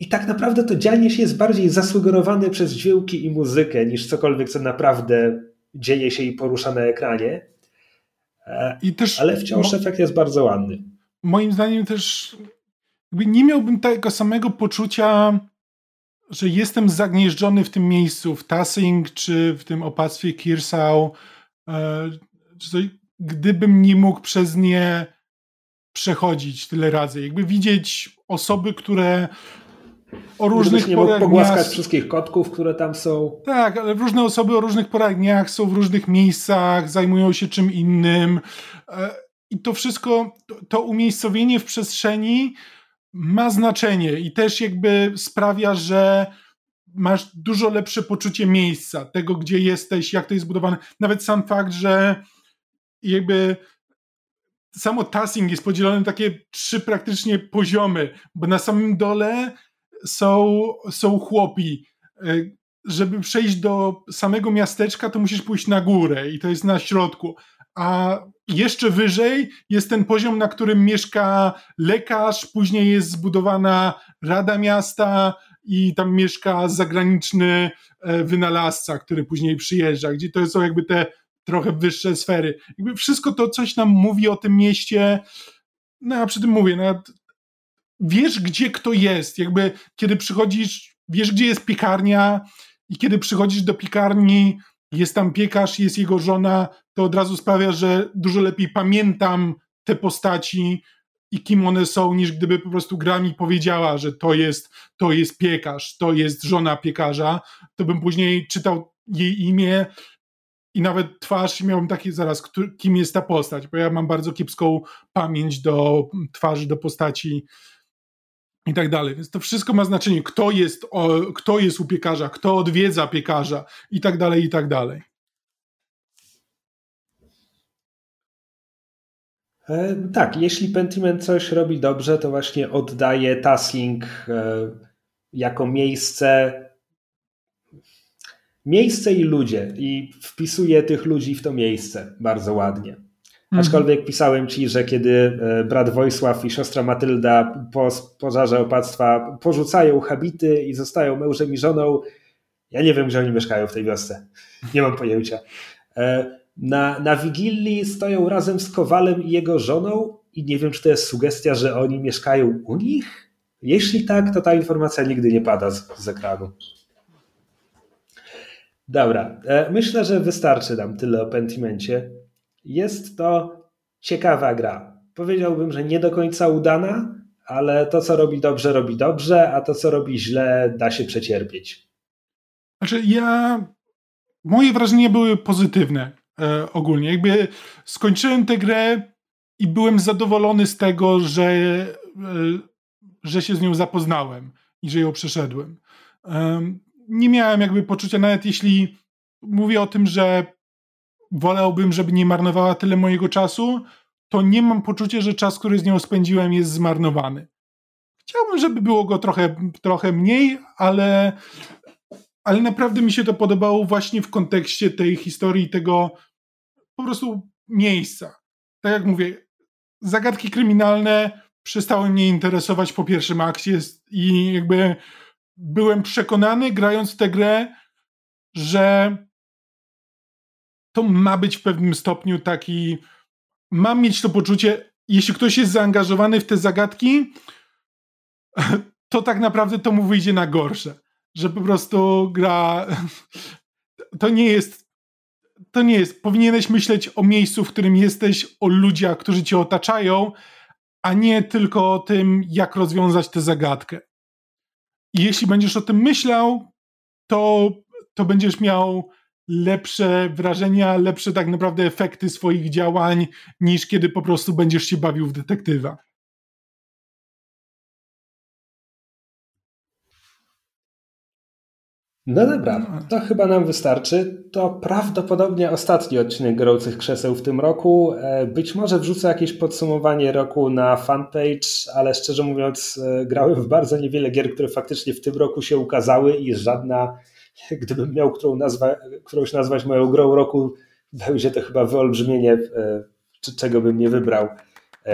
i tak naprawdę to dzianie się jest bardziej zasugerowane przez dźwięki i muzykę niż cokolwiek, co naprawdę dzieje się i porusza na ekranie. E, I też, ale wciąż efekt jest bardzo ładny. Moim zdaniem też nie miałbym tego samego poczucia, że jestem zagnieżdżony w tym miejscu, w Tassing czy w tym opactwie Kirsau, e, gdybym nie mógł przez nie przechodzić tyle razy. Jakby widzieć osoby, które o różnych nie porach pogłaskać wszystkich kotków, które tam są. Tak, ale różne osoby o różnych porach dniach są w różnych miejscach, zajmują się czym innym. E, I to wszystko, to, umiejscowienie w przestrzeni ma znaczenie i też jakby sprawia, że masz dużo lepsze poczucie miejsca, tego gdzie jesteś, jak to jest zbudowane. Nawet sam fakt, że jakby samo tassing jest podzielone na takie trzy praktycznie poziomy, bo na samym dole są, są chłopi. E, żeby przejść do samego miasteczka, to musisz pójść na górę i to jest na środku. A jeszcze wyżej jest ten poziom, na którym mieszka lekarz, później jest zbudowana Rada Miasta i tam mieszka zagraniczny e, wynalazca, który później przyjeżdża, gdzie to są jakby te trochę wyższe sfery. Jakby wszystko to coś nam mówi o tym mieście. No a przy tym mówię, no, wiesz, gdzie kto jest. Jakby kiedy przychodzisz, wiesz, gdzie jest piekarnia, i kiedy przychodzisz do piekarni, jest tam piekarz, jest jego żona, to od razu sprawia, że dużo lepiej pamiętam te postaci i kim one są, niż gdyby po prostu gra mi powiedziała, że to jest, to jest piekarz, to jest żona piekarza, to bym później czytał jej imię i nawet twarz i miałbym takie zaraz, kim jest ta postać, bo ja mam bardzo kiepską pamięć do twarzy, do postaci i tak dalej. Więc to wszystko ma znaczenie, kto jest, o, kto jest u piekarza, kto odwiedza piekarza i tak dalej, i tak dalej. E, tak, jeśli Pentiment coś robi dobrze, to właśnie oddaje tasking e, jako miejsce miejsce i ludzie i wpisuje tych ludzi w to miejsce bardzo ładnie. Mhm. Aczkolwiek pisałem ci, że kiedy e, brat Wojsław i siostra Matylda po pożarze opactwa porzucają habity i zostają mężem i żoną, ja nie wiem, gdzie oni mieszkają w tej wiosce. Nie mam pojęcia. E, na, na Wigilii stoją razem z Kowalem i jego żoną i nie wiem, czy to jest sugestia, że oni mieszkają u nich? Jeśli tak, to ta informacja nigdy nie pada z, z ekranu. Dobra, e, myślę, że wystarczy nam tyle o Pentimencie. Jest to ciekawa gra. Powiedziałbym, że nie do końca udana, ale to, co robi dobrze, robi dobrze, a to, co robi źle, da się przecierpieć. Znaczy, ja. Moje wrażenia były pozytywne e, ogólnie. Jakby skończyłem tę grę i byłem zadowolony z tego, że, e, że się z nią zapoznałem i że ją przeszedłem. E, nie miałem jakby poczucia, nawet jeśli mówię o tym, że wolałbym, żeby nie marnowała tyle mojego czasu, to nie mam poczucia, że czas, który z nią spędziłem, jest zmarnowany. Chciałbym, żeby było go trochę, trochę mniej, ale, ale naprawdę mi się to podobało właśnie w kontekście tej historii, tego po prostu miejsca. Tak jak mówię, zagadki kryminalne przestały mnie interesować po pierwszym akcie i jakby byłem przekonany, grając tę grę, że to ma być w pewnym stopniu taki. Mam mieć to poczucie, jeśli ktoś jest zaangażowany w te zagadki, to tak naprawdę to mu wyjdzie na gorsze. Że po prostu gra. To nie jest. To nie jest. Powinieneś myśleć o miejscu, w którym jesteś, o ludziach, którzy cię otaczają, a nie tylko o tym, jak rozwiązać tę zagadkę. I jeśli będziesz o tym myślał, to, to będziesz miał lepsze wrażenia, lepsze tak naprawdę efekty swoich działań, niż kiedy po prostu będziesz się bawił w detektywa. No dobra, to chyba nam wystarczy. To prawdopodobnie ostatni odcinek Gorących Krzeseł w tym roku. E, być może wrzucę jakieś podsumowanie roku na fanpage, ale szczerze mówiąc e, grałem w bardzo niewiele gier, które faktycznie w tym roku się ukazały i żadna, gdybym miał którą nazwa, którąś nazwać moją grą roku, będzie to chyba wyolbrzymienie, e, czego bym nie wybrał.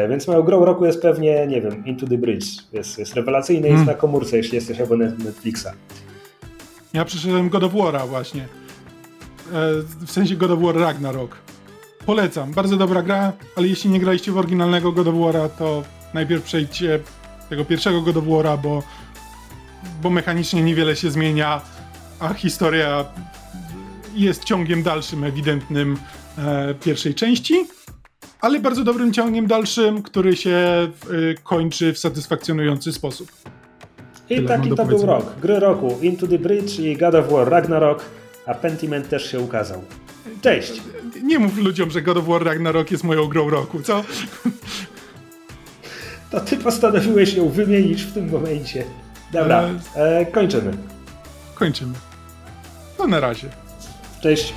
Więc moją grą roku jest pewnie, nie wiem, Into the Bridge. Jest, jest rewelacyjny, jest hmm. na komórce, jeśli jesteś abonentem Netflixa. Ja przeszedłem God of War'a właśnie. E, w sensie God of War Ragnarok. Polecam. Bardzo dobra gra, ale jeśli nie graliście w oryginalnego God of War'a, to najpierw przejdźcie tego pierwszego God of War'a, bo, bo mechanicznie niewiele się zmienia, a historia jest ciągiem dalszym, ewidentnym e, pierwszej części, ale bardzo dobrym ciągiem dalszym, który się e, kończy w satysfakcjonujący sposób. I Tyle taki to był rok. Gry roku Into the Bridge i God of War Ragnarok, a Pentiment też się ukazał. Cześć! Nie mów ludziom, że God of War Ragnarok jest moją grą roku, co? To ty postanowiłeś ją wymienić w tym momencie. Dobra, e, e kończymy. Kończymy. To na razie. Cześć.